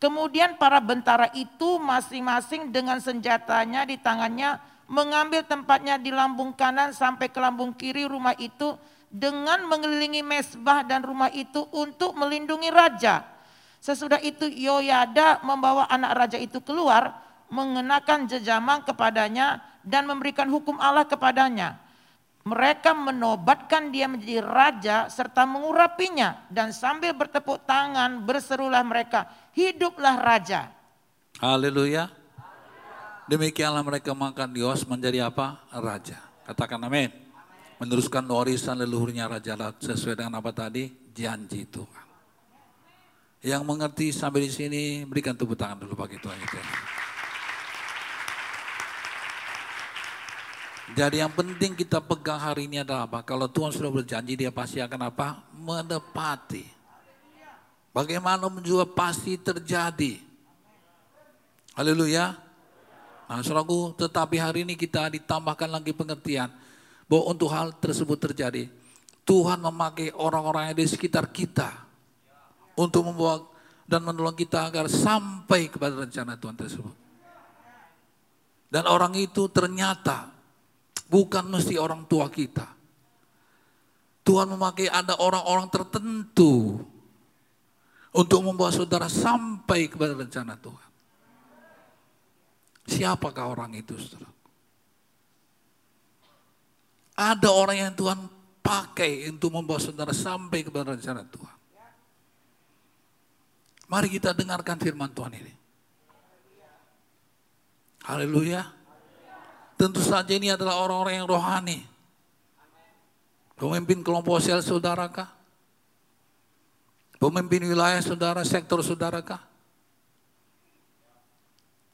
Kemudian para bentara itu masing-masing dengan senjatanya di tangannya mengambil tempatnya di lambung kanan sampai ke lambung kiri rumah itu dengan mengelilingi mesbah dan rumah itu untuk melindungi raja. Sesudah itu Yoyada membawa anak raja itu keluar mengenakan jejamang kepadanya dan memberikan hukum Allah kepadanya. Mereka menobatkan dia menjadi raja serta mengurapinya dan sambil bertepuk tangan berserulah mereka, hiduplah raja. Haleluya. Demikianlah mereka makan Yos menjadi apa? Raja. Katakan amin. Meneruskan warisan leluhurnya Raja sesuai dengan apa tadi? Janji Tuhan. Yang mengerti sampai di sini berikan tepuk tangan dulu bagi Tuhan itu. Jadi yang penting kita pegang hari ini adalah apa? Kalau Tuhan sudah berjanji dia pasti akan apa? Menepati. Bagaimana juga pasti terjadi. Haleluya. Nah saudaraku tetapi hari ini kita ditambahkan lagi pengertian. Bahwa untuk hal tersebut terjadi. Tuhan memakai orang-orang yang di sekitar kita. Untuk membawa dan menolong kita agar sampai kepada rencana Tuhan tersebut. Dan orang itu ternyata Bukan mesti orang tua kita. Tuhan memakai ada orang-orang tertentu untuk membawa saudara sampai kepada rencana Tuhan. Siapakah orang itu, saudara? Ada orang yang Tuhan pakai untuk membawa saudara sampai kepada rencana Tuhan. Mari kita dengarkan firman Tuhan ini. Haleluya. Tentu saja ini adalah orang-orang yang rohani. Pemimpin kelompok sel saudarakah? Pemimpin wilayah saudara, sektor saudarakah?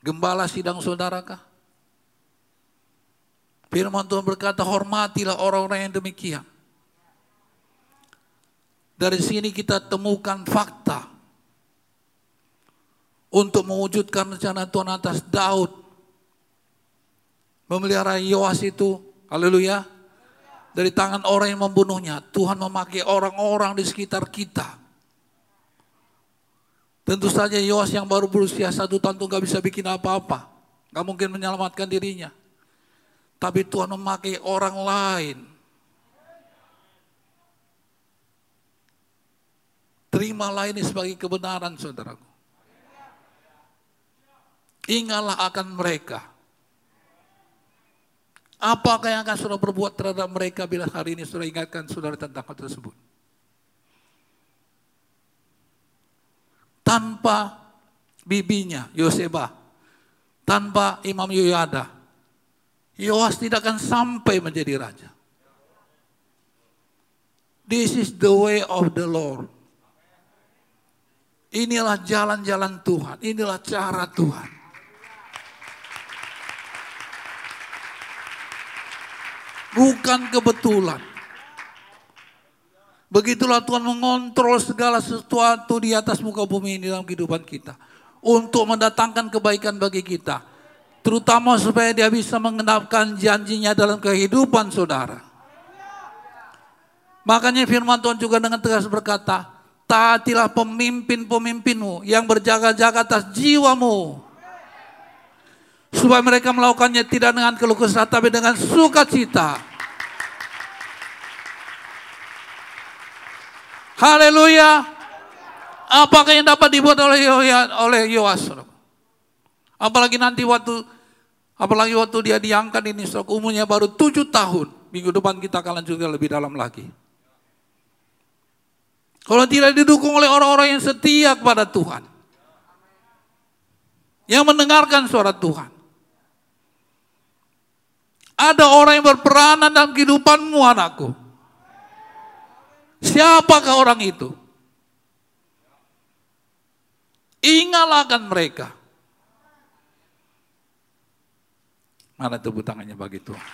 Gembala sidang saudarakah? Firman Tuhan berkata, hormatilah orang-orang yang demikian. Dari sini kita temukan fakta untuk mewujudkan rencana Tuhan atas Daud memelihara Yoas itu. Haleluya. Dari tangan orang yang membunuhnya. Tuhan memakai orang-orang di sekitar kita. Tentu saja Yoas yang baru berusia satu tahun itu gak bisa bikin apa-apa. Gak mungkin menyelamatkan dirinya. Tapi Tuhan memakai orang lain. Terimalah ini sebagai kebenaran saudaraku. Ingatlah akan mereka Apakah yang akan saudara berbuat terhadap mereka bila hari ini saudara ingatkan saudara tentang hal tersebut? Tanpa bibinya, Yoseba, tanpa Imam Yoyada, Yoas tidak akan sampai menjadi raja. This is the way of the Lord. Inilah jalan-jalan Tuhan, inilah cara Tuhan. Bukan kebetulan. Begitulah Tuhan mengontrol segala sesuatu di atas muka bumi ini dalam kehidupan kita. Untuk mendatangkan kebaikan bagi kita. Terutama supaya dia bisa mengenapkan janjinya dalam kehidupan saudara. Makanya firman Tuhan juga dengan tegas berkata, taatilah pemimpin-pemimpinmu yang berjaga-jaga atas jiwamu. Supaya mereka melakukannya tidak dengan keluh kesah tapi dengan sukacita. Haleluya. Apakah yang dapat dibuat oleh oleh Yoas? Apalagi nanti waktu apalagi waktu dia diangkat ini umurnya baru tujuh tahun. Minggu depan kita akan lanjutkan lebih dalam lagi. Kalau tidak didukung oleh orang-orang yang setia kepada Tuhan. Yang mendengarkan suara Tuhan. Ada orang yang berperanan dalam kehidupanmu anakku. Siapakah orang itu? Ingatlah mereka. Mana tepuk tangannya bagi Tuhan?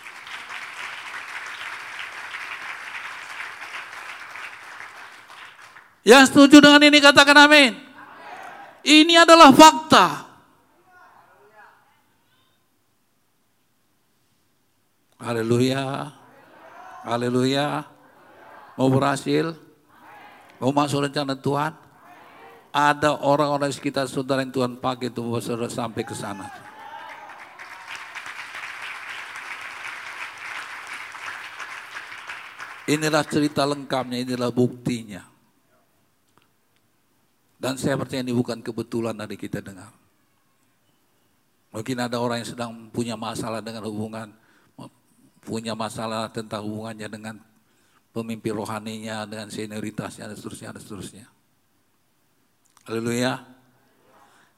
Yang setuju dengan ini katakan amin. Ini adalah fakta. Haleluya. Haleluya. Mau berhasil? Mau masuk rencana Tuhan? Ada orang-orang di sekitar saudara yang Tuhan pakai itu saudara sampai ke sana. Inilah cerita lengkapnya, inilah buktinya. Dan saya percaya ini bukan kebetulan dari kita dengar. Mungkin ada orang yang sedang punya masalah dengan hubungan, punya masalah tentang hubungannya dengan pemimpin rohaninya, dengan senioritasnya, dan seterusnya, dan seterusnya. Haleluya.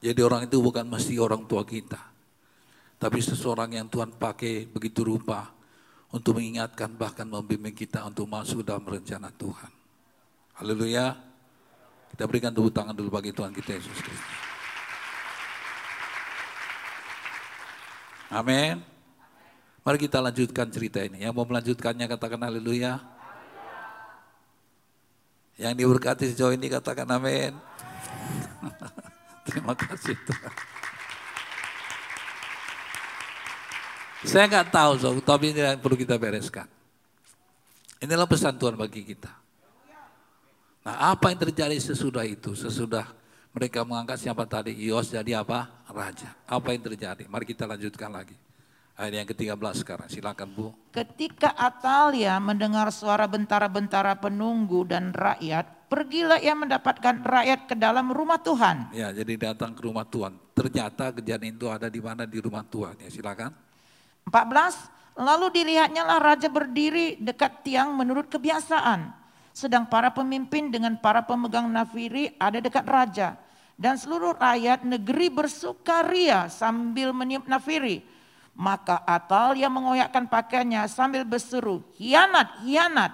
Jadi orang itu bukan mesti orang tua kita. Tapi seseorang yang Tuhan pakai begitu rupa untuk mengingatkan bahkan membimbing kita untuk masuk dalam rencana Tuhan. Haleluya. Kita berikan tepuk tangan dulu bagi Tuhan kita Yesus Kristus. Amin. Mari kita lanjutkan cerita ini. Yang mau melanjutkannya katakan haleluya. Yang diberkati sejauh ini katakan amin. [laughs] Terima kasih Tuhan. Saya nggak tahu, so, tapi ini yang perlu kita bereskan. Inilah pesan Tuhan bagi kita. Nah apa yang terjadi sesudah itu? Sesudah mereka mengangkat siapa tadi? Yos jadi apa? Raja. Apa yang terjadi? Mari kita lanjutkan lagi. Ayat yang ke-13 sekarang, silakan Bu. Ketika Atalia mendengar suara bentara-bentara penunggu dan rakyat, pergilah ia mendapatkan rakyat ke dalam rumah Tuhan. Ya, jadi datang ke rumah Tuhan. Ternyata kejadian itu ada di mana? Di rumah Tuhan. Ya, silakan. 14. Lalu dilihatnya lah raja berdiri dekat tiang menurut kebiasaan sedang para pemimpin dengan para pemegang nafiri ada dekat raja. Dan seluruh rakyat negeri bersukaria sambil meniup nafiri. Maka Atalia mengoyakkan pakaiannya sambil berseru, hianat, hianat.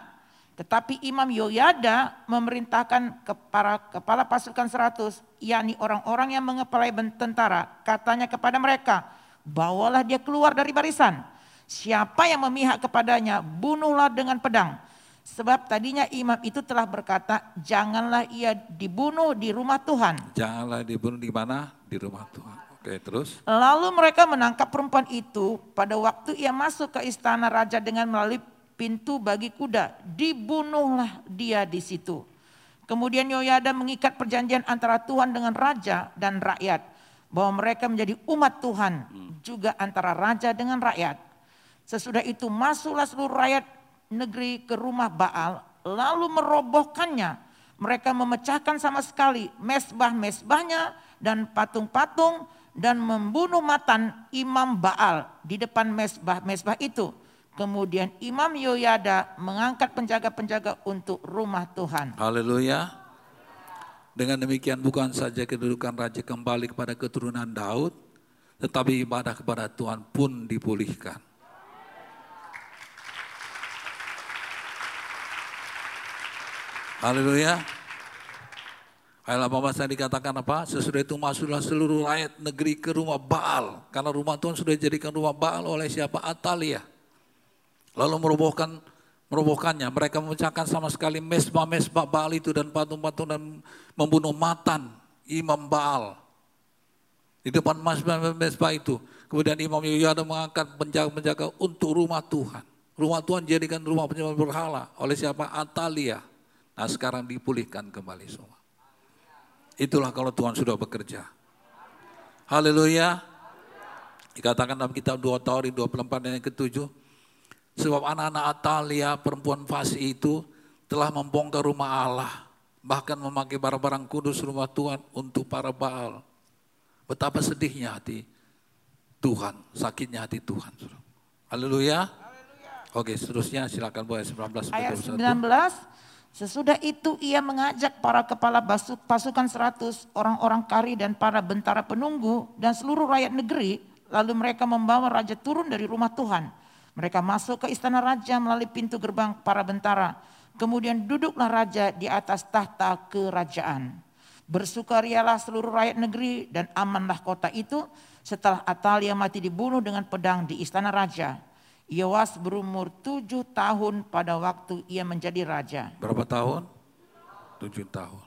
Tetapi Imam Yoyada memerintahkan para kepala pasukan seratus, yakni orang-orang yang mengepalai tentara, katanya kepada mereka, bawalah dia keluar dari barisan. Siapa yang memihak kepadanya, bunuhlah dengan pedang. Sebab tadinya imam itu telah berkata, janganlah ia dibunuh di rumah Tuhan. Janganlah dibunuh di mana? Di rumah Tuhan. Oke, terus? Lalu mereka menangkap perempuan itu pada waktu ia masuk ke istana raja dengan melalui pintu bagi kuda. Dibunuhlah dia di situ. Kemudian Yoyada mengikat perjanjian antara Tuhan dengan raja dan rakyat. Bahwa mereka menjadi umat Tuhan juga antara raja dengan rakyat. Sesudah itu masuklah seluruh rakyat negeri ke rumah Baal lalu merobohkannya. mereka memecahkan sama sekali mesbah-mesbahnya dan patung-patung dan membunuh matan imam Baal di depan mesbah-mesbah itu. Kemudian Imam Yoyada mengangkat penjaga-penjaga untuk rumah Tuhan. Haleluya. Dengan demikian bukan saja kedudukan raja kembali kepada keturunan Daud, tetapi ibadah kepada Tuhan pun dipulihkan. Haleluya. Ayat 18 saya dikatakan apa? Sesudah itu masuklah seluruh rakyat negeri ke rumah Baal. Karena rumah Tuhan sudah dijadikan rumah Baal oleh siapa? Atalia. Lalu merobohkan merobohkannya. Mereka memecahkan sama sekali mesbah-mesbah Baal itu dan patung-patung dan membunuh matan imam Baal. Di depan mesbah itu. Kemudian Imam Yoyada mengangkat penjaga-penjaga untuk rumah Tuhan. Rumah Tuhan jadikan rumah penyembah berhala oleh siapa? Atalia. Nah sekarang dipulihkan kembali semua. Itulah kalau Tuhan sudah bekerja. Haleluya. Dikatakan dalam kitab 2 Tauri 24 dan yang ketujuh. Sebab anak-anak Atalia perempuan fasih itu telah membongkar rumah Allah. Bahkan memakai barang-barang kudus rumah Tuhan untuk para Baal. Betapa sedihnya hati Tuhan, sakitnya hati Tuhan. Haleluya. Oke, seterusnya silakan boleh 19 Ayat 19 Sesudah itu ia mengajak para kepala pasukan seratus, orang-orang kari dan para bentara penunggu dan seluruh rakyat negeri. Lalu mereka membawa raja turun dari rumah Tuhan. Mereka masuk ke istana raja melalui pintu gerbang para bentara. Kemudian duduklah raja di atas tahta kerajaan. Bersukarialah seluruh rakyat negeri dan amanlah kota itu setelah Atalia mati dibunuh dengan pedang di istana raja. Yoas berumur tujuh tahun pada waktu ia menjadi raja. Berapa tahun? Tujuh tahun.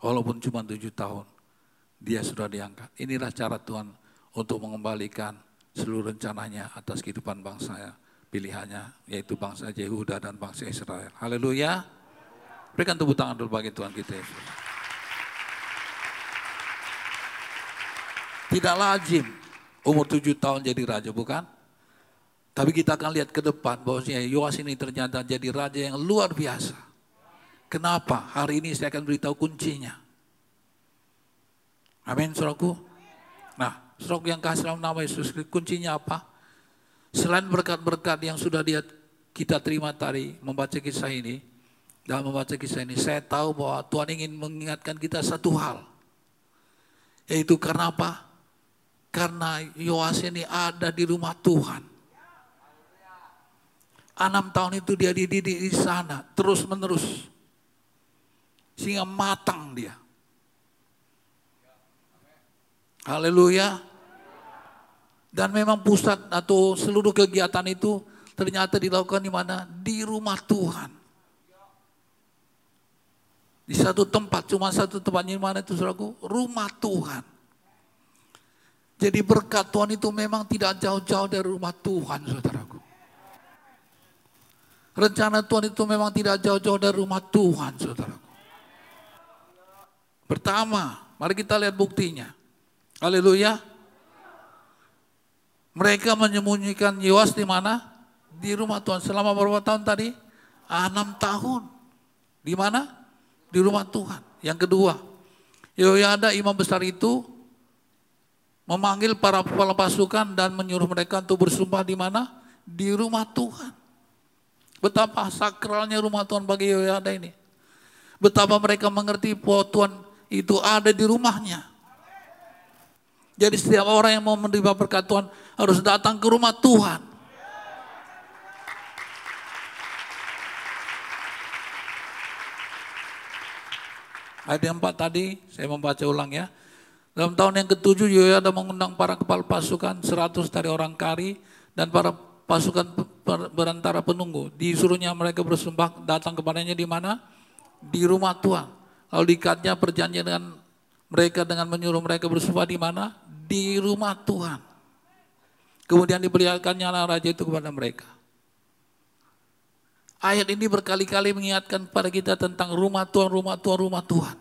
Walaupun cuma tujuh tahun, dia sudah diangkat. Inilah cara Tuhan untuk mengembalikan seluruh rencananya atas kehidupan bangsa ya, pilihannya, yaitu bangsa Yehuda dan bangsa Israel. Haleluya. Berikan tepuk tangan dulu bagi Tuhan kita. Tidak lazim umur tujuh tahun jadi raja, bukan? Tapi kita akan lihat ke depan bahwasanya Yoas ini ternyata jadi raja yang luar biasa. Kenapa? Hari ini saya akan beritahu kuncinya. Amin, saudaraku. Nah, saudaraku yang kasih dalam nama Yesus, kuncinya apa? Selain berkat-berkat yang sudah dia kita terima tadi, membaca kisah ini, dan membaca kisah ini, saya tahu bahwa Tuhan ingin mengingatkan kita satu hal. Yaitu karena apa? Karena Yoas ini ada di rumah Tuhan. Enam tahun itu dia dididik di sana terus menerus. Sehingga matang dia. Haleluya. Dan memang pusat atau seluruh kegiatan itu ternyata dilakukan di mana? Di rumah Tuhan. Di satu tempat, cuma satu tempat di mana itu saudaraku? Rumah Tuhan. Jadi berkat Tuhan itu memang tidak jauh-jauh dari rumah Tuhan saudaraku. Rencana Tuhan itu memang tidak jauh-jauh dari rumah Tuhan, saudara. Pertama, mari kita lihat buktinya. Haleluya. Mereka menyembunyikan Yoas di mana? Di rumah Tuhan. Selama berapa tahun tadi? Enam tahun. Di mana? Di rumah Tuhan. Yang kedua, Yoyada imam besar itu memanggil para kepala pasukan dan menyuruh mereka untuk bersumpah di mana? Di rumah Tuhan. Betapa sakralnya rumah Tuhan bagi Yoyada ini. Betapa mereka mengerti bahwa Tuhan itu ada di rumahnya. Jadi setiap orang yang mau menerima berkat Tuhan harus datang ke rumah Tuhan. Ayat yang empat tadi saya membaca ulang ya. Dalam tahun yang ketujuh Yoyada mengundang para kepala pasukan 100 dari orang Kari dan para pasukan berantara penunggu. Disuruhnya mereka bersumpah datang kepadanya di mana? Di rumah Tuhan. Lalu dikatnya perjanjian dengan mereka dengan menyuruh mereka bersumpah di mana? Di rumah Tuhan. Kemudian diperlihatkannya raja itu kepada mereka. Ayat ini berkali-kali mengingatkan kepada kita tentang rumah Tuhan, rumah Tuhan, rumah Tuhan.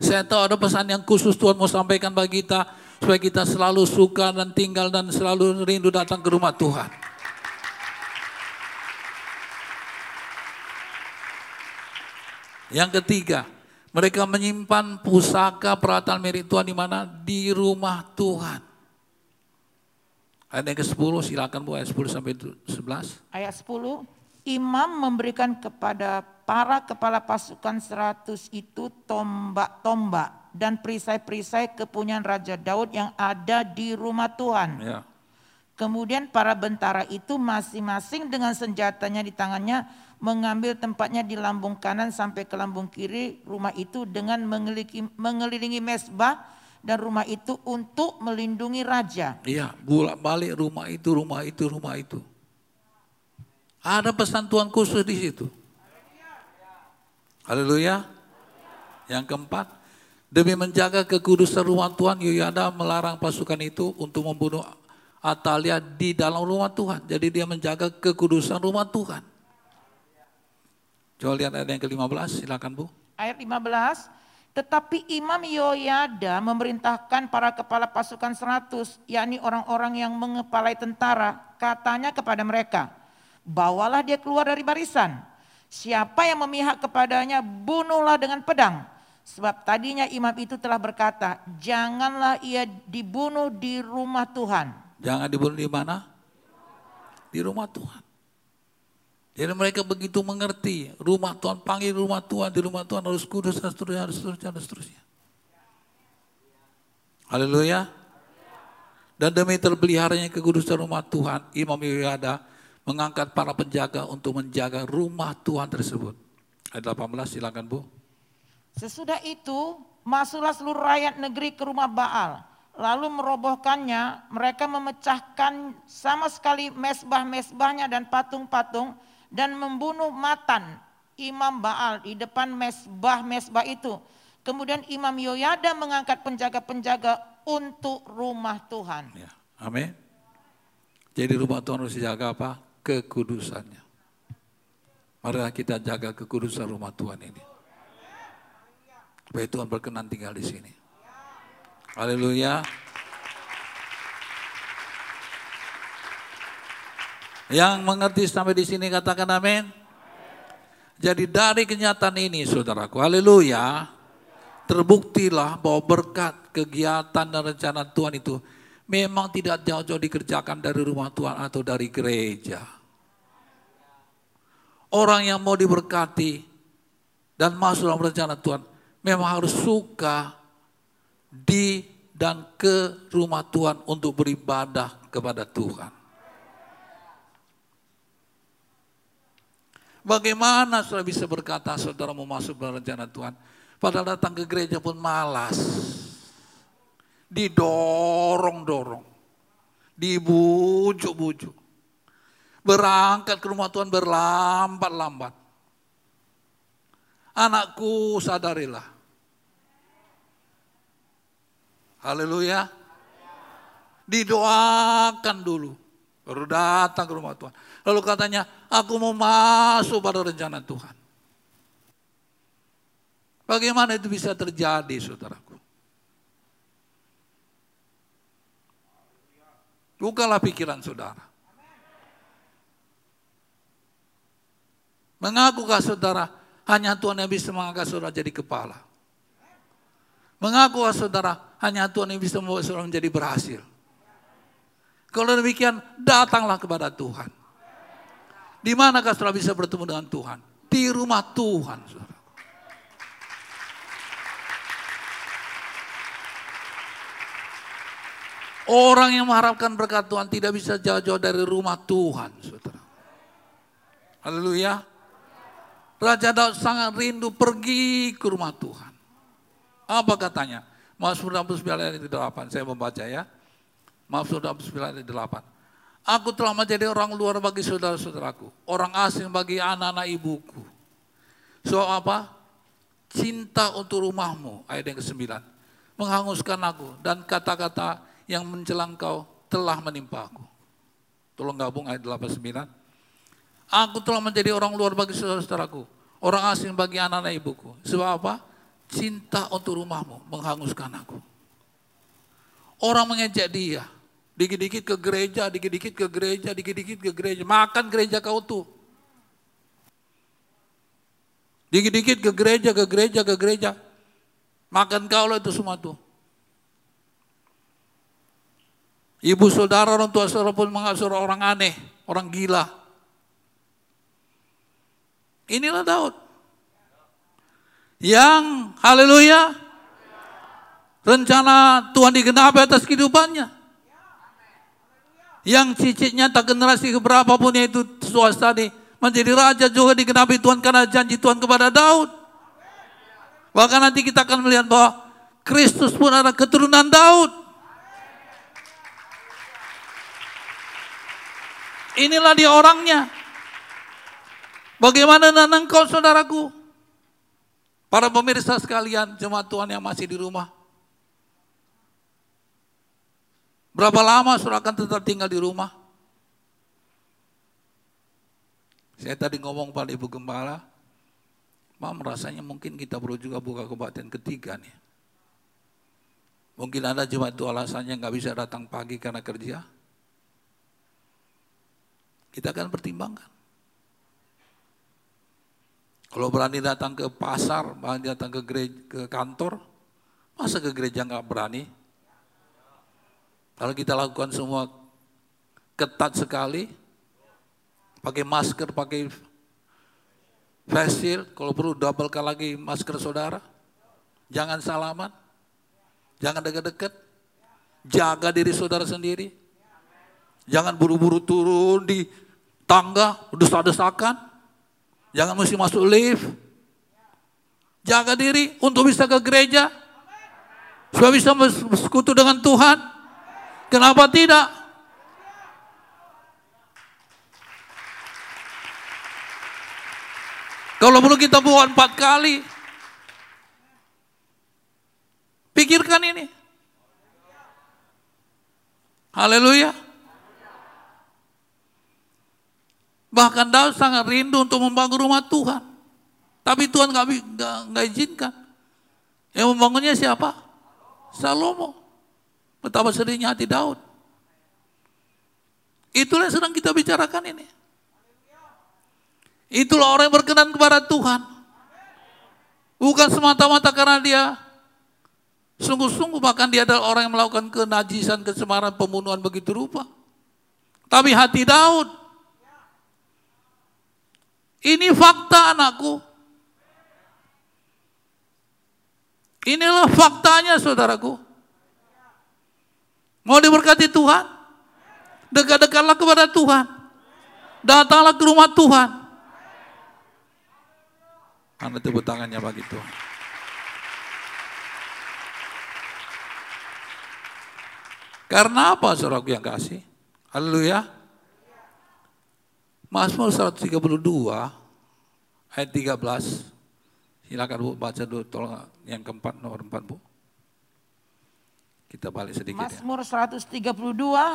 Saya tahu ada pesan yang khusus Tuhan mau sampaikan bagi kita supaya kita selalu suka dan tinggal dan selalu rindu datang ke rumah Tuhan. Yang ketiga, mereka menyimpan pusaka peralatan milik Tuhan di mana? Di rumah Tuhan. Ayat yang ke-10 silakan Bu ayat 10 sampai 11. Ayat 10, imam memberikan kepada para kepala pasukan seratus itu tombak-tombak dan perisai-perisai kepunyaan Raja Daud yang ada di rumah Tuhan. Ya. Kemudian para bentara itu masing-masing dengan senjatanya di tangannya mengambil tempatnya di lambung kanan sampai ke lambung kiri rumah itu dengan mengelilingi, mengelilingi mesbah dan rumah itu untuk melindungi raja. Iya, bolak balik rumah itu, rumah itu, rumah itu. Ada pesan Tuhan khusus di situ. Haleluya. Yang keempat, demi menjaga kekudusan rumah Tuhan, Yoyada melarang pasukan itu untuk membunuh Atalia di dalam rumah Tuhan. Jadi dia menjaga kekudusan rumah Tuhan. Coba lihat ayat yang ke-15, silakan Bu. Ayat 15, tetapi Imam Yoyada memerintahkan para kepala pasukan seratus, yakni orang-orang yang mengepalai tentara, katanya kepada mereka, bawalah dia keluar dari barisan. Siapa yang memihak kepadanya, bunuhlah dengan pedang. Sebab tadinya imam itu telah berkata, janganlah ia dibunuh di rumah Tuhan. Jangan dibunuh di mana? Di rumah Tuhan. Jadi mereka begitu mengerti, rumah Tuhan panggil rumah Tuhan, di rumah Tuhan harus kudus, dan seterusnya, dan seterusnya, dan seterusnya. Haleluya. Dan demi terpeliharanya kekudusan rumah Tuhan, Imam Yoyada mengangkat para penjaga untuk menjaga rumah Tuhan tersebut. Ayat 18 silakan Bu. Sesudah itu masuklah seluruh rakyat negeri ke rumah Baal. Lalu merobohkannya, mereka memecahkan sama sekali mesbah-mesbahnya dan patung-patung dan membunuh Matan, imam Baal di depan mesbah-mesbah itu. Kemudian Imam Yoyada mengangkat penjaga-penjaga untuk rumah Tuhan. Ya, amin. Jadi rumah Tuhan harus dijaga apa? Kekudusannya. Marilah kita jaga kekudusan rumah Tuhan ini. Supaya Tuhan berkenan tinggal di sini. Haleluya. Yang mengerti sampai di sini katakan amin. Jadi dari kenyataan ini saudaraku, haleluya, terbuktilah bahwa berkat kegiatan dan rencana Tuhan itu memang tidak jauh-jauh dikerjakan dari rumah Tuhan atau dari gereja. Orang yang mau diberkati dan masuk dalam rencana Tuhan memang harus suka di dan ke rumah Tuhan untuk beribadah kepada Tuhan. Bagaimana saudara bisa berkata saudara mau masuk dalam rencana Tuhan? Padahal datang ke gereja pun malas. Didorong-dorong. Dibujuk-bujuk. Berangkat ke rumah Tuhan berlambat-lambat. Anakku sadarilah. Haleluya. Didoakan dulu. Baru datang ke rumah Tuhan. Lalu katanya, aku mau masuk pada rencana Tuhan. Bagaimana itu bisa terjadi saudaraku? Bukalah pikiran saudara. Mengakukah saudara hanya Tuhan yang bisa mengangkat saudara jadi kepala? Mengakukah saudara hanya Tuhan yang bisa membuat saudara menjadi berhasil? Kalau demikian datanglah kepada Tuhan. Di manakah saudara bisa bertemu dengan Tuhan? Di rumah Tuhan. Saudara. Orang yang mengharapkan berkat Tuhan tidak bisa jauh-jauh dari rumah Tuhan. Saudara. Haleluya. Raja Daud sangat rindu pergi ke rumah Tuhan. Apa katanya? Mazmur 69 ayat 8, saya membaca ya. Mazmur 69 ayat 8. Aku telah menjadi orang luar bagi saudara-saudaraku. Orang asing bagi anak-anak ibuku. So apa? Cinta untuk rumahmu. Ayat yang ke-9. Menghanguskan aku. Dan kata-kata yang menjelang kau telah menimpa aku. Tolong gabung ayat 89. Aku telah menjadi orang luar bagi saudara-saudaraku. Orang asing bagi anak-anak ibuku. Sebab apa? Cinta untuk rumahmu menghanguskan aku. Orang mengejek dia Dikit-dikit ke gereja, dikit-dikit ke gereja, dikit-dikit ke gereja. Makan gereja kau tuh. Dikit-dikit ke gereja, ke gereja, ke gereja. Makan kau itu semua tuh. Ibu saudara, orang tua saudara pun mengasuh orang aneh, orang gila. Inilah Daud. Yang, haleluya, rencana Tuhan digenapi atas kehidupannya. Yang cicitnya tak generasi keberapa pun yaitu swasta nih menjadi raja juga digenapi Tuhan karena janji Tuhan kepada Daud. Bahkan nanti kita akan melihat bahwa Kristus pun adalah keturunan Daud. Inilah dia orangnya. Bagaimana dengan engkau saudaraku? Para pemirsa sekalian, jemaat Tuhan yang masih di rumah. Berapa lama saudara akan tetap tinggal di rumah? Saya tadi ngomong pada Ibu Gembala, Mam rasanya mungkin kita perlu juga buka kebaktian ketiga nih. Mungkin ada cuma itu alasannya nggak bisa datang pagi karena kerja. Kita akan pertimbangkan. Kalau berani datang ke pasar, berani datang ke gereja, ke kantor, masa ke gereja nggak berani? Kalau kita lakukan semua ketat sekali, pakai masker, pakai face kalau perlu doublekan lagi masker saudara. Jangan salaman, jangan dekat-dekat, jaga diri saudara sendiri. Jangan buru-buru turun di tangga, desak-desakan. Jangan mesti masuk lift. Jaga diri untuk bisa ke gereja. Supaya bisa bersekutu dengan Tuhan. Kenapa tidak? Kalau perlu kita buat empat kali. Pikirkan ini. Haleluya. Bahkan Daud sangat rindu untuk membangun rumah Tuhan. Tapi Tuhan nggak nggak izinkan. Yang membangunnya siapa? Salomo. Betapa sedihnya hati Daud. Itulah yang sedang kita bicarakan ini. Itulah orang yang berkenan kepada Tuhan. Bukan semata-mata karena dia sungguh-sungguh bahkan dia adalah orang yang melakukan kenajisan, kesemaran, pembunuhan begitu rupa. Tapi hati Daud. Ini fakta anakku. Inilah faktanya saudaraku. Mau diberkati Tuhan? Dekat-dekatlah kepada Tuhan. Datanglah ke rumah Tuhan. Anda tepuk tangannya bagi Tuhan. Karena apa saudaraku yang kasih? Haleluya. Mazmur 132 ayat 13. Silakan Bu baca dulu tolong yang keempat nomor 4 Bu. Kita balik sedikit Mazmur ya. 132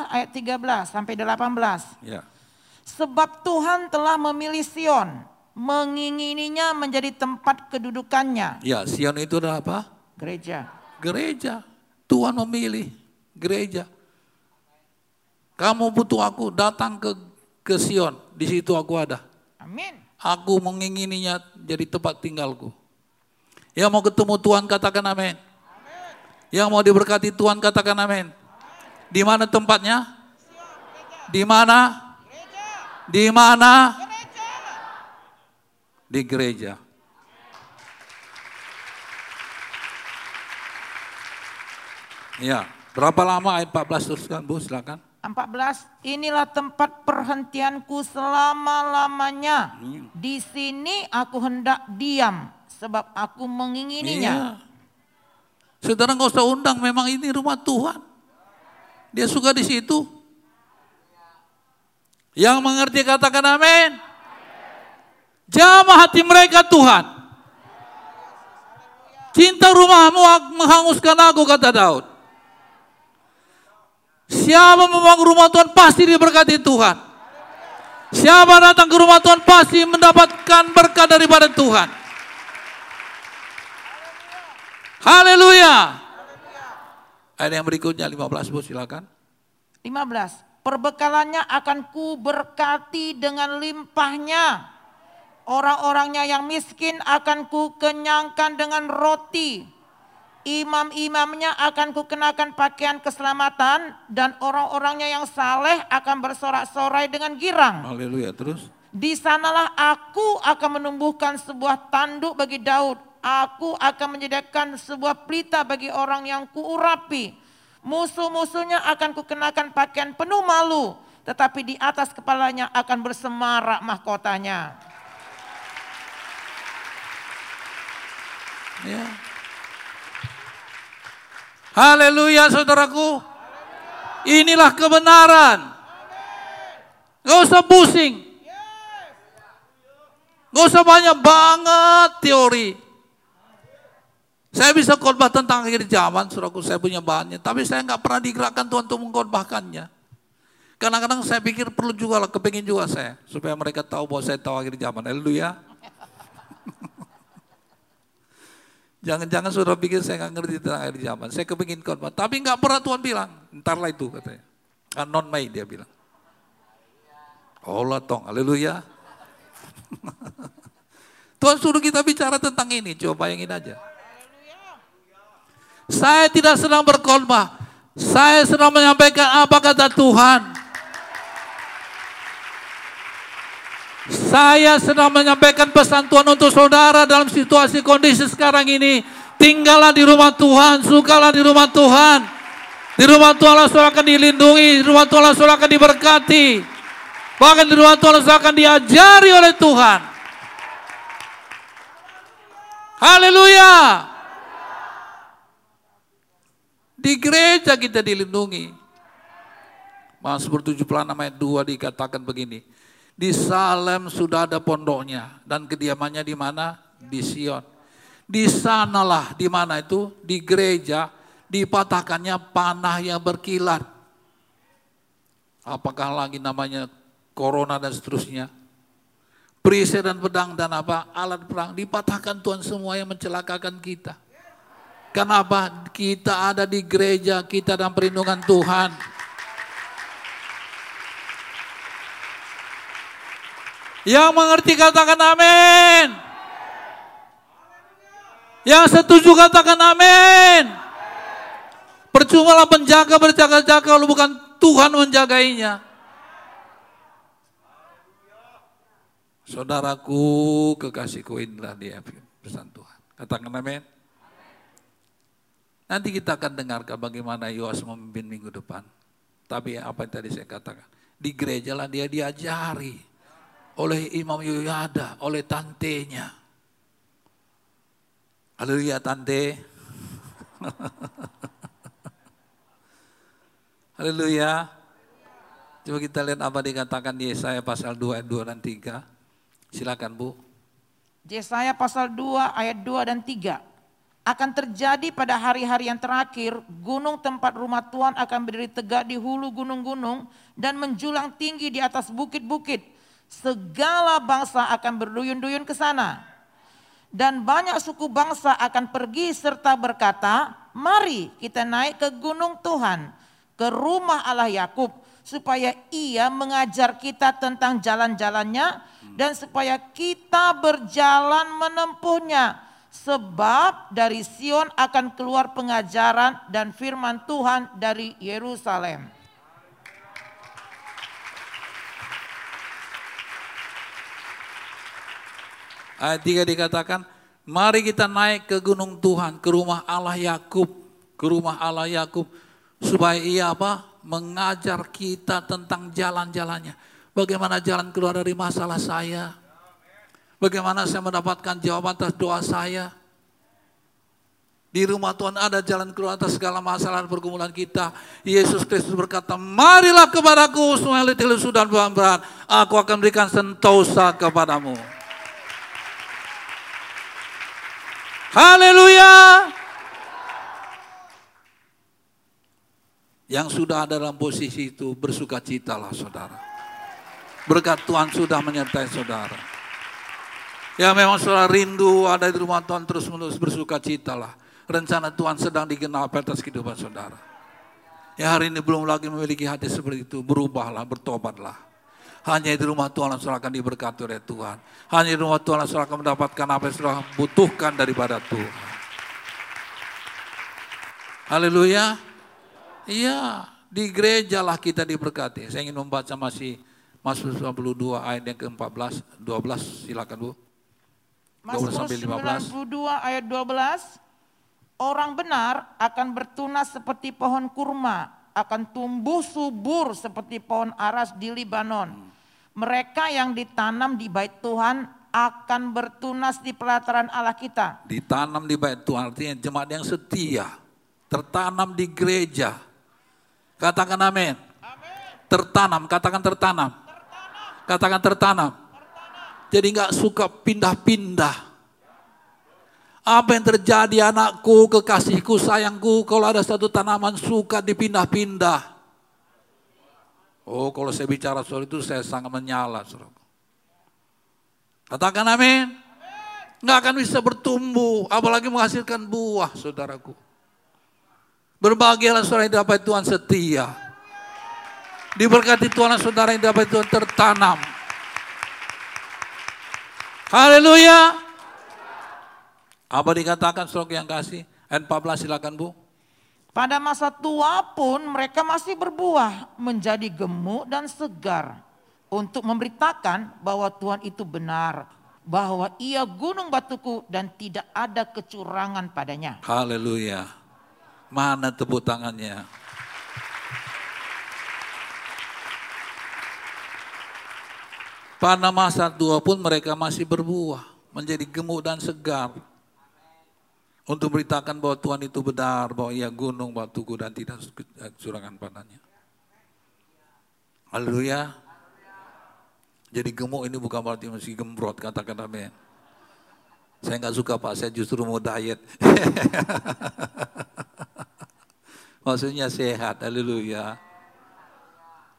ayat 13 sampai 18. Ya. Sebab Tuhan telah memilih Sion mengingininya menjadi tempat kedudukannya. Ya, Sion itu adalah apa? Gereja. Gereja. Tuhan memilih gereja. Kamu butuh aku datang ke ke Sion, di situ aku ada. Amin. Aku mengingininya jadi tempat tinggalku. Yang mau ketemu Tuhan katakan amin. amin. Yang mau diberkati Tuhan katakan amin. Di mana tempatnya? Di mana? Di mana? di gereja. Ya, berapa lama ayat 14 teruskan Bu, silakan. 14, inilah tempat perhentianku selama-lamanya. Hmm. Di sini aku hendak diam sebab aku mengingininya. Iya. Saudara nggak usah undang, memang ini rumah Tuhan. Dia suka di situ. Yang mengerti katakan amin. Jamah hati mereka Tuhan. Cinta rumahmu menghanguskan aku kata Daud. Siapa membangun rumah Tuhan pasti diberkati Tuhan. Siapa datang ke rumah Tuhan pasti mendapatkan berkat daripada Tuhan. Haleluya. Ayat yang berikutnya 15 Bu silakan. 15. Perbekalannya akan ku berkati dengan limpahnya Orang-orangnya yang miskin akan ku kenyangkan dengan roti. Imam-imamnya akan kukenakan pakaian keselamatan dan orang-orangnya yang saleh akan bersorak-sorai dengan girang. Haleluya. Terus? Di sanalah aku akan menumbuhkan sebuah tanduk bagi Daud. Aku akan menyediakan sebuah pelita bagi orang yang kuurapi. Musuh-musuhnya akan kukenakan pakaian penuh malu. Tetapi di atas kepalanya akan bersemarak mahkotanya. Ya. Haleluya saudaraku. Inilah kebenaran. Gak usah pusing. Gak usah banyak banget teori. Saya bisa khotbah tentang akhir zaman, saudaraku saya punya bahannya. Tapi saya nggak pernah digerakkan Tuhan untuk mengkhotbahkannya. Kadang-kadang saya pikir perlu juga lah, kepingin juga saya. Supaya mereka tahu bahwa saya tahu akhir zaman. Haleluya. Jangan-jangan saudara pikir saya nggak ngerti tentang akhir zaman. Saya kepingin khotbah. Tapi nggak pernah Tuhan bilang. Ntarlah itu katanya. Kan non Mei dia bilang. Allah tong, haleluya. [laughs] Tuhan suruh kita bicara tentang ini, coba bayangin aja. Saya tidak sedang berkhotbah. Saya sedang menyampaikan apa kata Tuhan. Saya sedang menyampaikan pesan Tuhan untuk saudara dalam situasi kondisi sekarang ini. Tinggallah di rumah Tuhan, sukalah di rumah Tuhan. Di rumah Tuhan saudara akan dilindungi, di rumah Tuhan saudara akan diberkati. Bahkan di rumah Tuhan saudara akan diajari oleh Tuhan. Haleluya. Di gereja kita dilindungi. Mazmur 76 ayat 2 dikatakan begini. Di Salem sudah ada pondoknya dan kediamannya di mana? Di Sion. Di sanalah di mana itu? Di gereja dipatahkannya panah yang berkilat. Apakah lagi namanya corona dan seterusnya? Perisai dan pedang dan apa? Alat perang dipatahkan Tuhan semua yang mencelakakan kita. Kenapa? Kita ada di gereja, kita dalam perlindungan Tuhan. Yang mengerti katakan amin. Yang setuju katakan amin. Percumalah penjaga berjaga-jaga kalau bukan Tuhan menjagainya. Saudaraku kekasihku inilah dia pesan Tuhan. Katakan amin. Nanti kita akan dengarkan bagaimana Yoas memimpin minggu depan. Tapi apa yang tadi saya katakan. Di gereja lah dia diajari oleh Imam Yoyada, oleh tantenya. Haleluya tante. [laughs] Haleluya. Coba kita lihat apa dikatakan di Yesaya pasal 2 ayat 2 dan 3. Silakan Bu. Yesaya pasal 2 ayat 2 dan 3. Akan terjadi pada hari-hari yang terakhir, gunung tempat rumah Tuhan akan berdiri tegak di hulu gunung-gunung dan menjulang tinggi di atas bukit-bukit. Segala bangsa akan berduyun-duyun ke sana. Dan banyak suku bangsa akan pergi serta berkata, mari kita naik ke gunung Tuhan, ke rumah Allah Yakub, supaya ia mengajar kita tentang jalan-jalannya dan supaya kita berjalan menempuhnya. Sebab dari Sion akan keluar pengajaran dan firman Tuhan dari Yerusalem. Ayat 3 dikatakan, mari kita naik ke gunung Tuhan, ke rumah Allah Yakub, ke rumah Allah Yakub supaya ia apa? mengajar kita tentang jalan-jalannya. Bagaimana jalan keluar dari masalah saya? Bagaimana saya mendapatkan jawaban atas doa saya? Di rumah Tuhan ada jalan keluar atas segala masalah dan pergumulan kita. Yesus Kristus berkata, marilah kepadaku semua yang letih lesu dan berat. Aku akan berikan sentosa kepadamu. Haleluya. Yang sudah ada dalam posisi itu bersuka citalah saudara. Berkat Tuhan sudah menyertai saudara. Ya memang saudara rindu ada di rumah Tuhan terus menerus bersuka citalah. Rencana Tuhan sedang digenapi atas kehidupan saudara. Ya hari ini belum lagi memiliki hati seperti itu, berubahlah, bertobatlah. Hanya di rumah Tuhan saudara akan diberkati oleh Tuhan. Hanya di rumah Tuhan saudara akan mendapatkan apa yang saudara butuhkan daripada Tuhan. Haleluya. Iya, di gereja lah kita diberkati. Saya ingin membaca masih Mazmur 92 ayat yang ke-14, 12 silakan Bu. 12 sampai 15. 92 ayat 12. Orang benar akan bertunas seperti pohon kurma, akan tumbuh subur seperti pohon aras di Libanon. Mereka yang ditanam di bait Tuhan akan bertunas di pelataran Allah kita. Ditanam di bait Tuhan artinya jemaat yang setia, tertanam di gereja. Katakan amin. Tertanam, katakan tertanam. Katakan tertanam. Jadi nggak suka pindah-pindah. Apa yang terjadi anakku, kekasihku, sayangku, kalau ada satu tanaman suka dipindah-pindah. Oh kalau saya bicara soal itu saya sangat menyala. Saudara. Katakan amin. Nggak akan bisa bertumbuh, apalagi menghasilkan buah saudaraku. Berbahagialah saudara yang dapat Tuhan setia. Diberkati Tuhan saudara yang dapat Tuhan tertanam. Haleluya. Apa dikatakan saudara yang kasih? Ayat 14 silakan Bu. Pada masa tua pun mereka masih berbuah menjadi gemuk dan segar untuk memberitakan bahwa Tuhan itu benar, bahwa ia gunung batuku dan tidak ada kecurangan padanya. Haleluya. Mana tepuk tangannya? Pada masa tua pun mereka masih berbuah, menjadi gemuk dan segar untuk beritakan bahwa Tuhan itu benar, bahwa ia gunung batuku dan tidak curangan padanya. Haleluya. Jadi gemuk ini bukan berarti mesti gembrot, katakan amin. Saya nggak suka Pak, saya justru mau diet. [laughs] Maksudnya sehat, haleluya.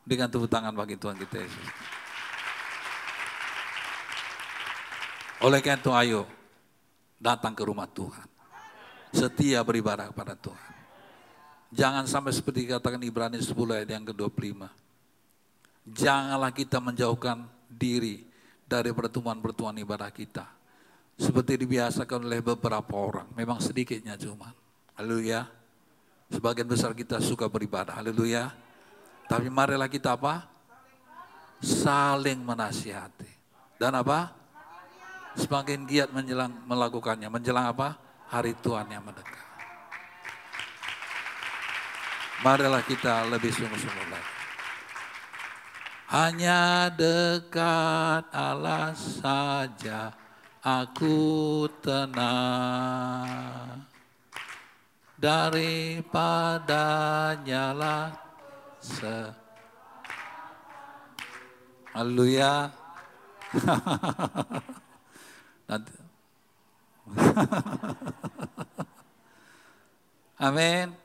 Dengan tepuk tangan bagi Tuhan kita Yesus. Oleh karena itu ayo datang ke rumah Tuhan setia beribadah kepada Tuhan. Jangan sampai seperti katakan Ibrani 10 ayat yang ke-25. Janganlah kita menjauhkan diri dari pertemuan-pertemuan ibadah kita. Seperti dibiasakan oleh beberapa orang. Memang sedikitnya cuma. Haleluya. Sebagian besar kita suka beribadah. Haleluya. Tapi marilah kita apa? Saling menasihati. Dan apa? Semakin giat menjelang melakukannya. Menjelang apa? Hari Tuhan yang mendekat. Marilah kita lebih sungguh-sungguh lagi. Hanya dekat Allah saja aku tenang. Daripadanya lah se Haleluya. [laughs] Nanti [laughs] Amin.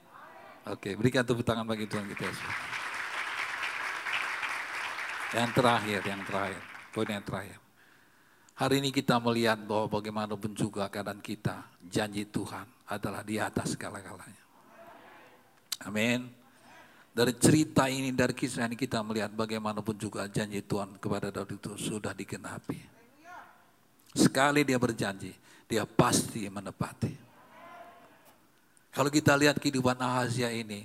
Oke, berikan tepuk tangan bagi Tuhan kita. Yang terakhir, yang terakhir, poin yang terakhir. Hari ini kita melihat bahwa bagaimanapun juga keadaan kita, janji Tuhan adalah di atas segala-galanya. Amin. Dari cerita ini, dari kisah ini kita melihat bagaimanapun juga janji Tuhan kepada Daud itu sudah digenapi. Sekali dia berjanji, dia pasti menepati. Kalau kita lihat kehidupan Ahazia ini,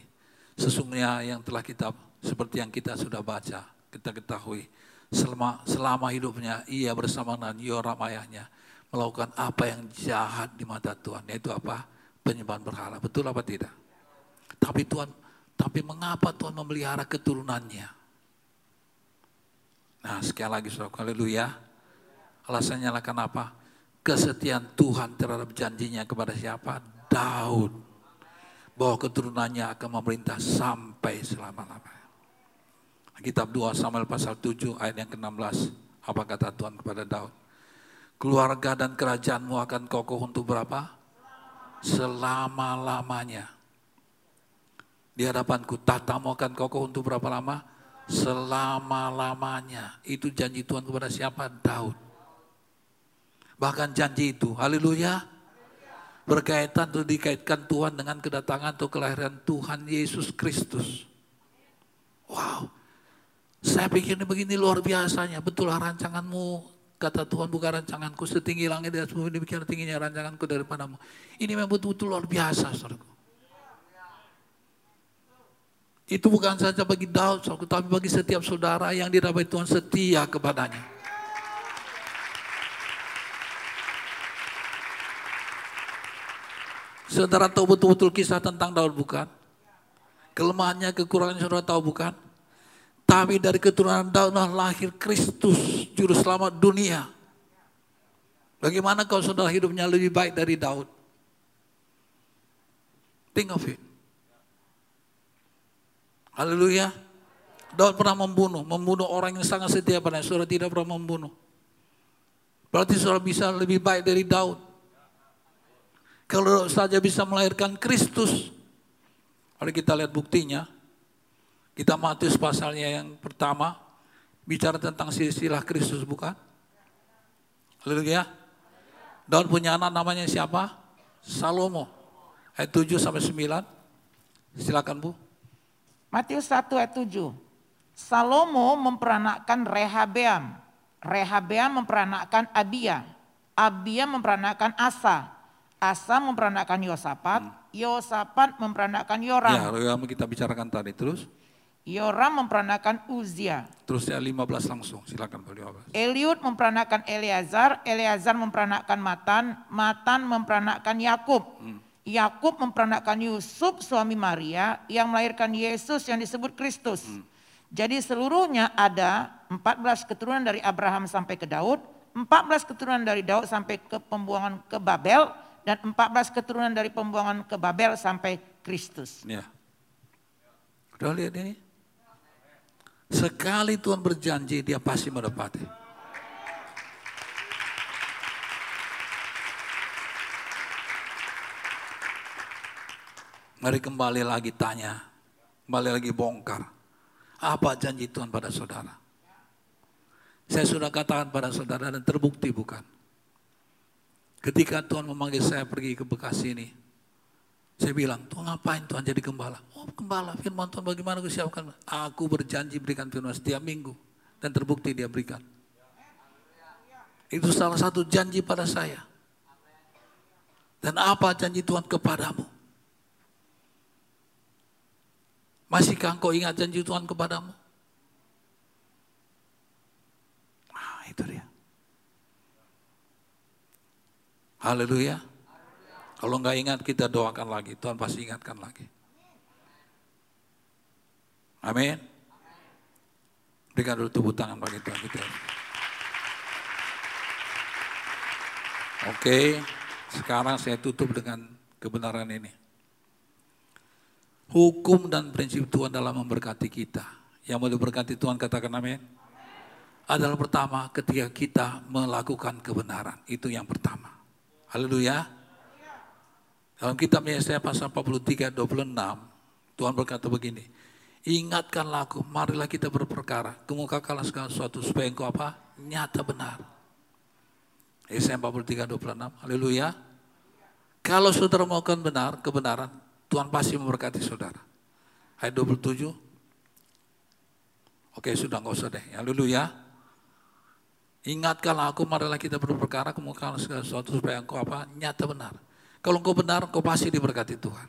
sesungguhnya yang telah kita, seperti yang kita sudah baca, kita ketahui, selama, selama hidupnya ia bersama dengan Yoram ayahnya, melakukan apa yang jahat di mata Tuhan, yaitu apa? Penyembahan berhala. Betul apa tidak? Tapi Tuhan, tapi mengapa Tuhan memelihara keturunannya? Nah sekali lagi saudara, haleluya. Alasannya lah kenapa? Kesetiaan Tuhan terhadap janjinya kepada siapa? Daud. Bahwa keturunannya akan memerintah sampai selama-lamanya. Kitab 2 Samuel pasal 7 ayat yang ke-16. Apa kata Tuhan kepada Daud? Keluarga dan kerajaanmu akan kokoh untuk berapa? Selama-lamanya. Di hadapanku tatamu akan kokoh untuk berapa lama? Selama-lamanya. Itu janji Tuhan kepada siapa? Daud. Bahkan janji itu, haleluya, berkaitan atau dikaitkan Tuhan dengan kedatangan atau kelahiran Tuhan Yesus Kristus. Wow, Saya pikir ini begini luar biasanya, betul rancanganmu Kata Tuhan bukan rancanganku setinggi langit atas bumi demikian tingginya rancanganku daripadamu. Ini memang betul-betul luar biasa saudaraku. Itu bukan saja bagi Daud saudaraku, tapi bagi setiap saudara yang didapat Tuhan setia kepadanya. Saudara tahu betul-betul kisah tentang Daud bukan? Kelemahannya, kekurangannya saudara tahu bukan? Tapi dari keturunan Daud lahir Kristus, juru selamat dunia. Bagaimana kau saudara hidupnya lebih baik dari Daud? Think of it. Haleluya. Daud pernah membunuh, membunuh orang yang sangat setia pada saudara tidak pernah membunuh. Berarti saudara bisa lebih baik dari Daud. Kalau saja bisa melahirkan Kristus, mari kita lihat buktinya. Kita Matius pasalnya yang pertama bicara tentang silsilah Kristus bukan? Haleluya. Daud punya anak namanya siapa? Salomo. Ayat 7 sampai 9. Silakan Bu. Matius 1 ayat 7. Salomo memperanakkan Rehabeam. Rehabeam memperanakkan Abia. Abia memperanakkan Asa. Asa memperanakkan Yosafat. Hmm. Yosafat memperanakkan Yoram. Ya, kita bicarakan tadi terus. Yoram memperanakan Uzia. Terus ya 15 langsung, silakan beliau. Eliud memperanakan Eleazar, Eleazar memperanakan Matan, Matan memperanakan Yakub. Hmm. Yakub memperanakan Yusuf suami Maria yang melahirkan Yesus yang disebut Kristus. Hmm. Jadi seluruhnya ada 14 keturunan dari Abraham sampai ke Daud, 14 keturunan dari Daud sampai ke pembuangan ke Babel, dan 14 keturunan dari pembuangan ke Babel sampai Kristus. Ya. Udah lihat ini? Sekali Tuhan berjanji, dia pasti mendapati. Mari kembali lagi tanya, kembali lagi bongkar. Apa janji Tuhan pada saudara? Saya sudah katakan pada saudara dan terbukti bukan? Ketika Tuhan memanggil saya pergi ke Bekasi ini, saya bilang, Tuhan ngapain Tuhan jadi gembala? Oh gembala, firman Tuhan bagaimana aku siapkan? Aku berjanji berikan firman setiap minggu. Dan terbukti dia berikan. Itu salah satu janji pada saya. Dan apa janji Tuhan kepadamu? Masihkah engkau ingat janji Tuhan kepadamu? Nah, itu dia. Haleluya. Kalau nggak ingat kita doakan lagi, Tuhan pasti ingatkan lagi. Amin. Berikan dulu tepuk tangan bagi Tuhan kita. Oke, sekarang saya tutup dengan kebenaran ini. Hukum dan prinsip Tuhan dalam memberkati kita. Yang mau diberkati Tuhan katakan amin. Adalah pertama ketika kita melakukan kebenaran. Itu yang pertama. Haleluya. Dalam kitab Yesaya pasal 43 26, Tuhan berkata begini, Ingatkanlah aku, marilah kita berperkara, kemukakanlah segala sesuatu supaya engkau apa? Nyata benar. Yesaya 43 26, haleluya. Kalau saudara melakukan benar, kebenaran, Tuhan pasti memberkati saudara. Ayat 27, Oke sudah nggak usah deh, haleluya. Ingatkanlah aku, marilah kita berperkara, kemukakanlah segala sesuatu supaya engkau apa? Nyata benar. Kalau engkau benar, engkau pasti diberkati Tuhan.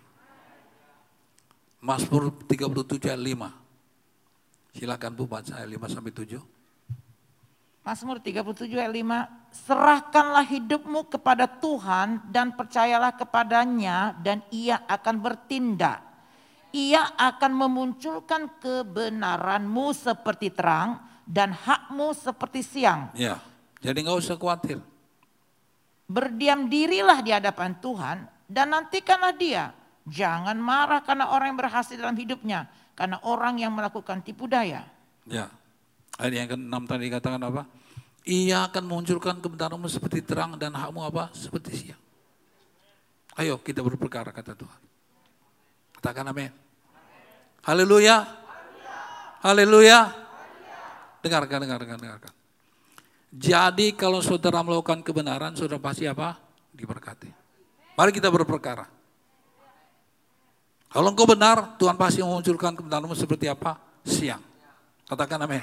Mazmur 37 ayat 5. Silakan Bu baca ayat 5 sampai 7. Mazmur 37 ayat 5, serahkanlah hidupmu kepada Tuhan dan percayalah kepadanya dan ia akan bertindak. Ia akan memunculkan kebenaranmu seperti terang dan hakmu seperti siang. Ya, jadi nggak usah khawatir. Berdiam dirilah di hadapan Tuhan dan nantikanlah dia. Jangan marah karena orang yang berhasil dalam hidupnya. Karena orang yang melakukan tipu daya. Ya, ayat yang ke-6 tadi katakan apa? Ia akan munculkan kebenaranmu seperti terang dan hakmu apa? Seperti siang. Ayo kita berperkara kata Tuhan. Katakan amin. Haleluya. Haleluya. Dengarkan, dengarkan, dengarkan. Jadi kalau saudara melakukan kebenaran, saudara pasti apa? Diberkati. Mari kita berperkara. Kalau engkau benar, Tuhan pasti memunculkan kebenaranmu seperti apa? Siang. Katakan amin.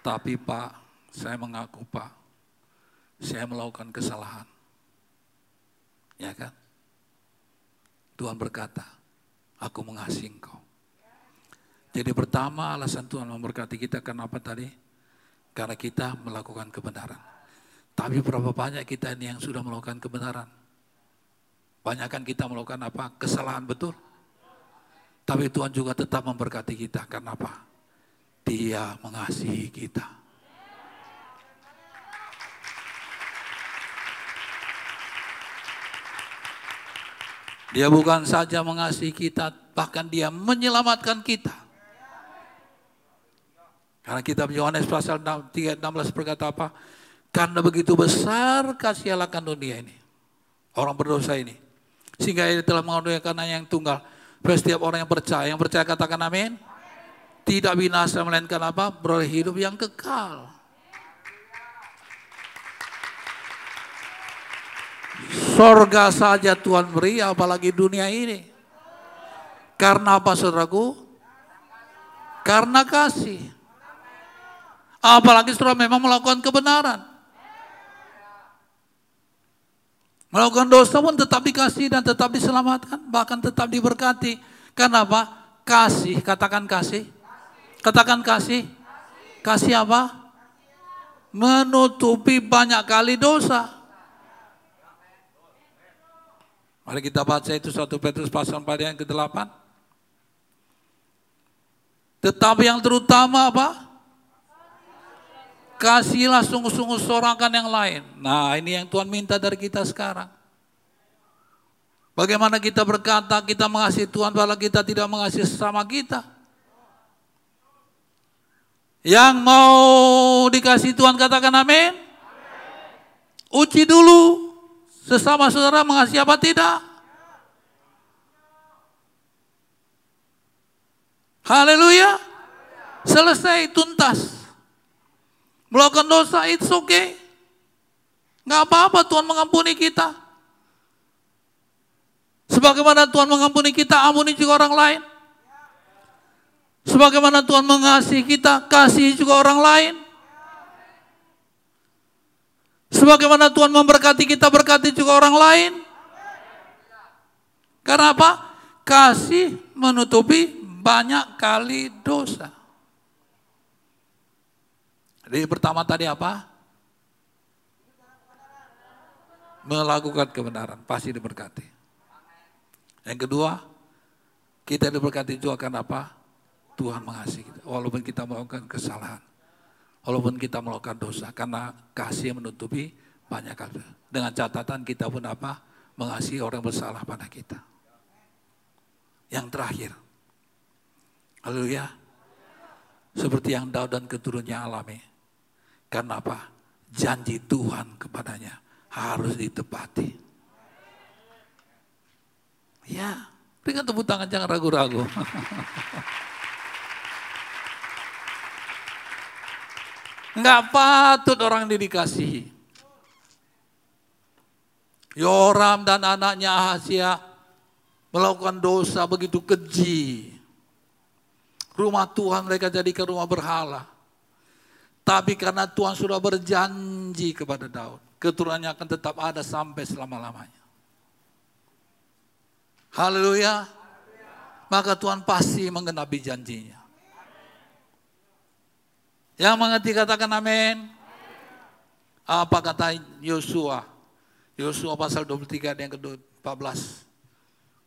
Tapi Pak, saya mengaku Pak, saya melakukan kesalahan. Ya kan? Tuhan berkata, aku mengasihi engkau. Jadi pertama alasan Tuhan memberkati kita karena apa tadi? Karena kita melakukan kebenaran. Tapi berapa banyak kita ini yang sudah melakukan kebenaran? Banyak kan kita melakukan apa? Kesalahan betul. Tapi Tuhan juga tetap memberkati kita. Karena apa? Dia mengasihi kita. Dia bukan saja mengasihi kita, bahkan dia menyelamatkan kita. Karena kitab Yohanes pasal 3, 16 berkata apa? Karena begitu besar kasih Allah akan dunia ini. Orang berdosa ini. Sehingga ia telah mengandungkan yang tunggal. Setiap orang yang percaya, yang percaya katakan amin tidak binasa melainkan apa? Beroleh hidup yang kekal. Sorga saja Tuhan beri, apalagi dunia ini. Karena apa saudaraku? Karena kasih. Apalagi saudara memang melakukan kebenaran. Melakukan dosa pun tetap dikasih dan tetap diselamatkan. Bahkan tetap diberkati. Karena apa? Kasih, katakan kasih Katakan kasih. Kasih apa? Menutupi banyak kali dosa. Mari kita baca itu satu Petrus pasal 4 yang ke-8. Tetapi yang terutama apa? Kasihlah sungguh-sungguh seorang yang lain. Nah ini yang Tuhan minta dari kita sekarang. Bagaimana kita berkata kita mengasihi Tuhan padahal kita tidak mengasihi sesama kita. Yang mau dikasih Tuhan katakan amin. Uji dulu sesama saudara mengasihi apa tidak. Haleluya. Selesai tuntas. Melakukan dosa it's okay. Nggak apa-apa Tuhan mengampuni kita. Sebagaimana Tuhan mengampuni kita, ampuni juga orang lain. Sebagaimana Tuhan mengasihi kita, kasih juga orang lain. Sebagaimana Tuhan memberkati kita, berkati juga orang lain. Karena apa? Kasih menutupi banyak kali dosa. Jadi pertama tadi apa? Melakukan kebenaran, pasti diberkati. Yang kedua, kita diberkati juga karena apa? Tuhan mengasihi kita. Walaupun kita melakukan kesalahan. Walaupun kita melakukan dosa. Karena kasih menutupi banyak kali. Dengan catatan kita pun apa? Mengasihi orang bersalah pada kita. Yang terakhir. Haleluya. Seperti yang Daud dan keturunnya alami. Karena apa? Janji Tuhan kepadanya harus ditepati. Ya, berikan tepuk tangan jangan ragu-ragu. [laughs] Enggak patut orang ini dikasihi. Yoram dan anaknya Ahasia melakukan dosa begitu keji. Rumah Tuhan mereka jadikan rumah berhala. Tapi karena Tuhan sudah berjanji kepada Daud, keturunannya akan tetap ada sampai selama-lamanya. Haleluya. Maka Tuhan pasti menggenapi janjinya. Yang mengerti katakan amin. Apa kata Yosua? Yosua pasal 23 yang ke-14.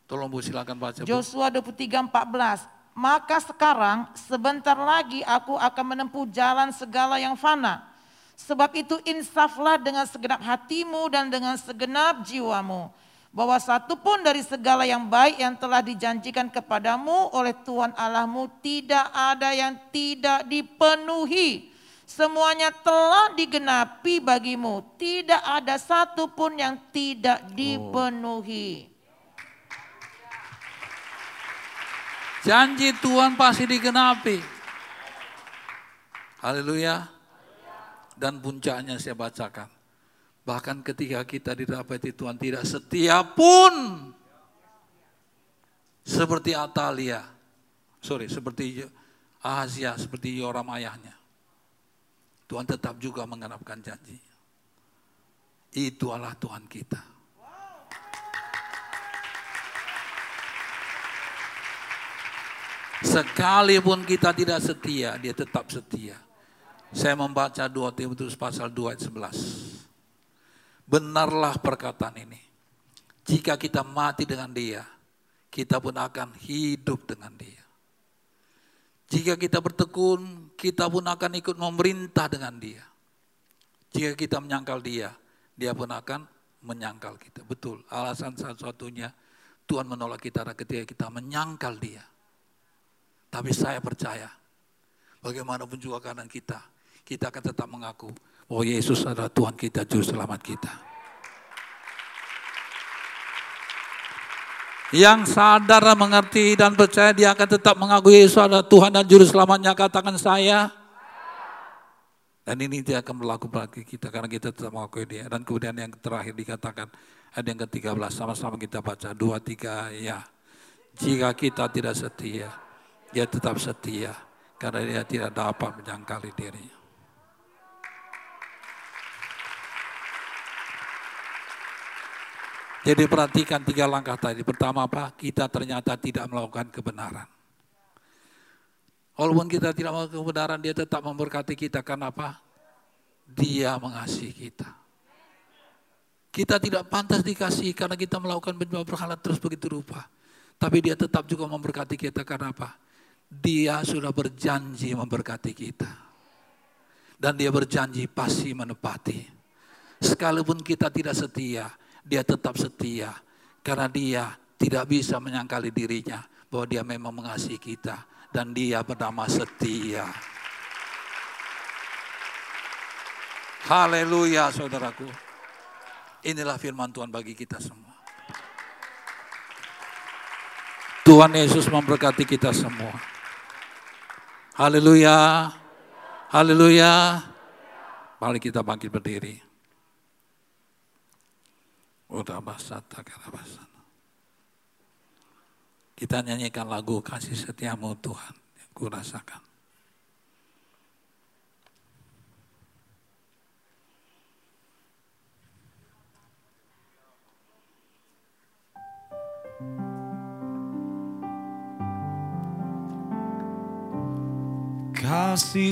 Tolong Bu silakan baca. Yosua 23 14. Maka sekarang sebentar lagi aku akan menempuh jalan segala yang fana. Sebab itu insaflah dengan segenap hatimu dan dengan segenap jiwamu bahwa satu pun dari segala yang baik yang telah dijanjikan kepadamu oleh Tuhan Allahmu tidak ada yang tidak dipenuhi. Semuanya telah digenapi bagimu. Tidak ada satu pun yang tidak dipenuhi. Janji Tuhan pasti digenapi. Haleluya. Dan puncaknya saya bacakan. Bahkan ketika kita didapati Tuhan tidak setia pun Seperti Atalia, sorry, seperti Asia, seperti Yoram ayahnya. Tuhan tetap juga mengenapkan janji. Itu Allah Tuhan kita. Sekalipun kita tidak setia, dia tetap setia. Saya membaca 2 Timotius pasal 2 ayat 11. Benarlah perkataan ini. Jika kita mati dengan dia, kita pun akan hidup dengan dia. Jika kita bertekun, kita pun akan ikut memerintah dengan dia. Jika kita menyangkal dia, dia pun akan menyangkal kita. Betul, alasan satu-satunya Tuhan menolak kita ketika kita menyangkal dia. Tapi saya percaya, bagaimanapun juga kanan kita, kita akan tetap mengaku bahwa Yesus adalah Tuhan kita, Juru Selamat kita. Yang sadar mengerti dan percaya dia akan tetap mengaku Yesus adalah Tuhan dan Juru Selamatnya, katakan saya. Dan ini dia akan berlaku bagi kita karena kita tetap mengakui dia. Dan kemudian yang terakhir dikatakan ada yang ke-13 sama-sama kita baca dua tiga ya. Jika kita tidak setia, dia tetap setia karena dia tidak dapat menyangkali dirinya. Jadi perhatikan tiga langkah tadi. Pertama apa? Kita ternyata tidak melakukan kebenaran. Walaupun kita tidak melakukan kebenaran, dia tetap memberkati kita. Karena apa? Dia mengasihi kita. Kita tidak pantas dikasih karena kita melakukan penyembah berhala terus begitu rupa. Tapi dia tetap juga memberkati kita karena apa? Dia sudah berjanji memberkati kita. Dan dia berjanji pasti menepati. Sekalipun kita tidak setia, dia tetap setia karena dia tidak bisa menyangkali dirinya bahwa dia memang mengasihi kita dan dia bernama setia. Haleluya saudaraku. Inilah firman Tuhan bagi kita semua. Tuhan Yesus memberkati kita semua. Haleluya. Haleluya. Mari kita bangkit berdiri. Kita nyanyikan lagu kasih setiamu Tuhan yang ku rasakan. Kasih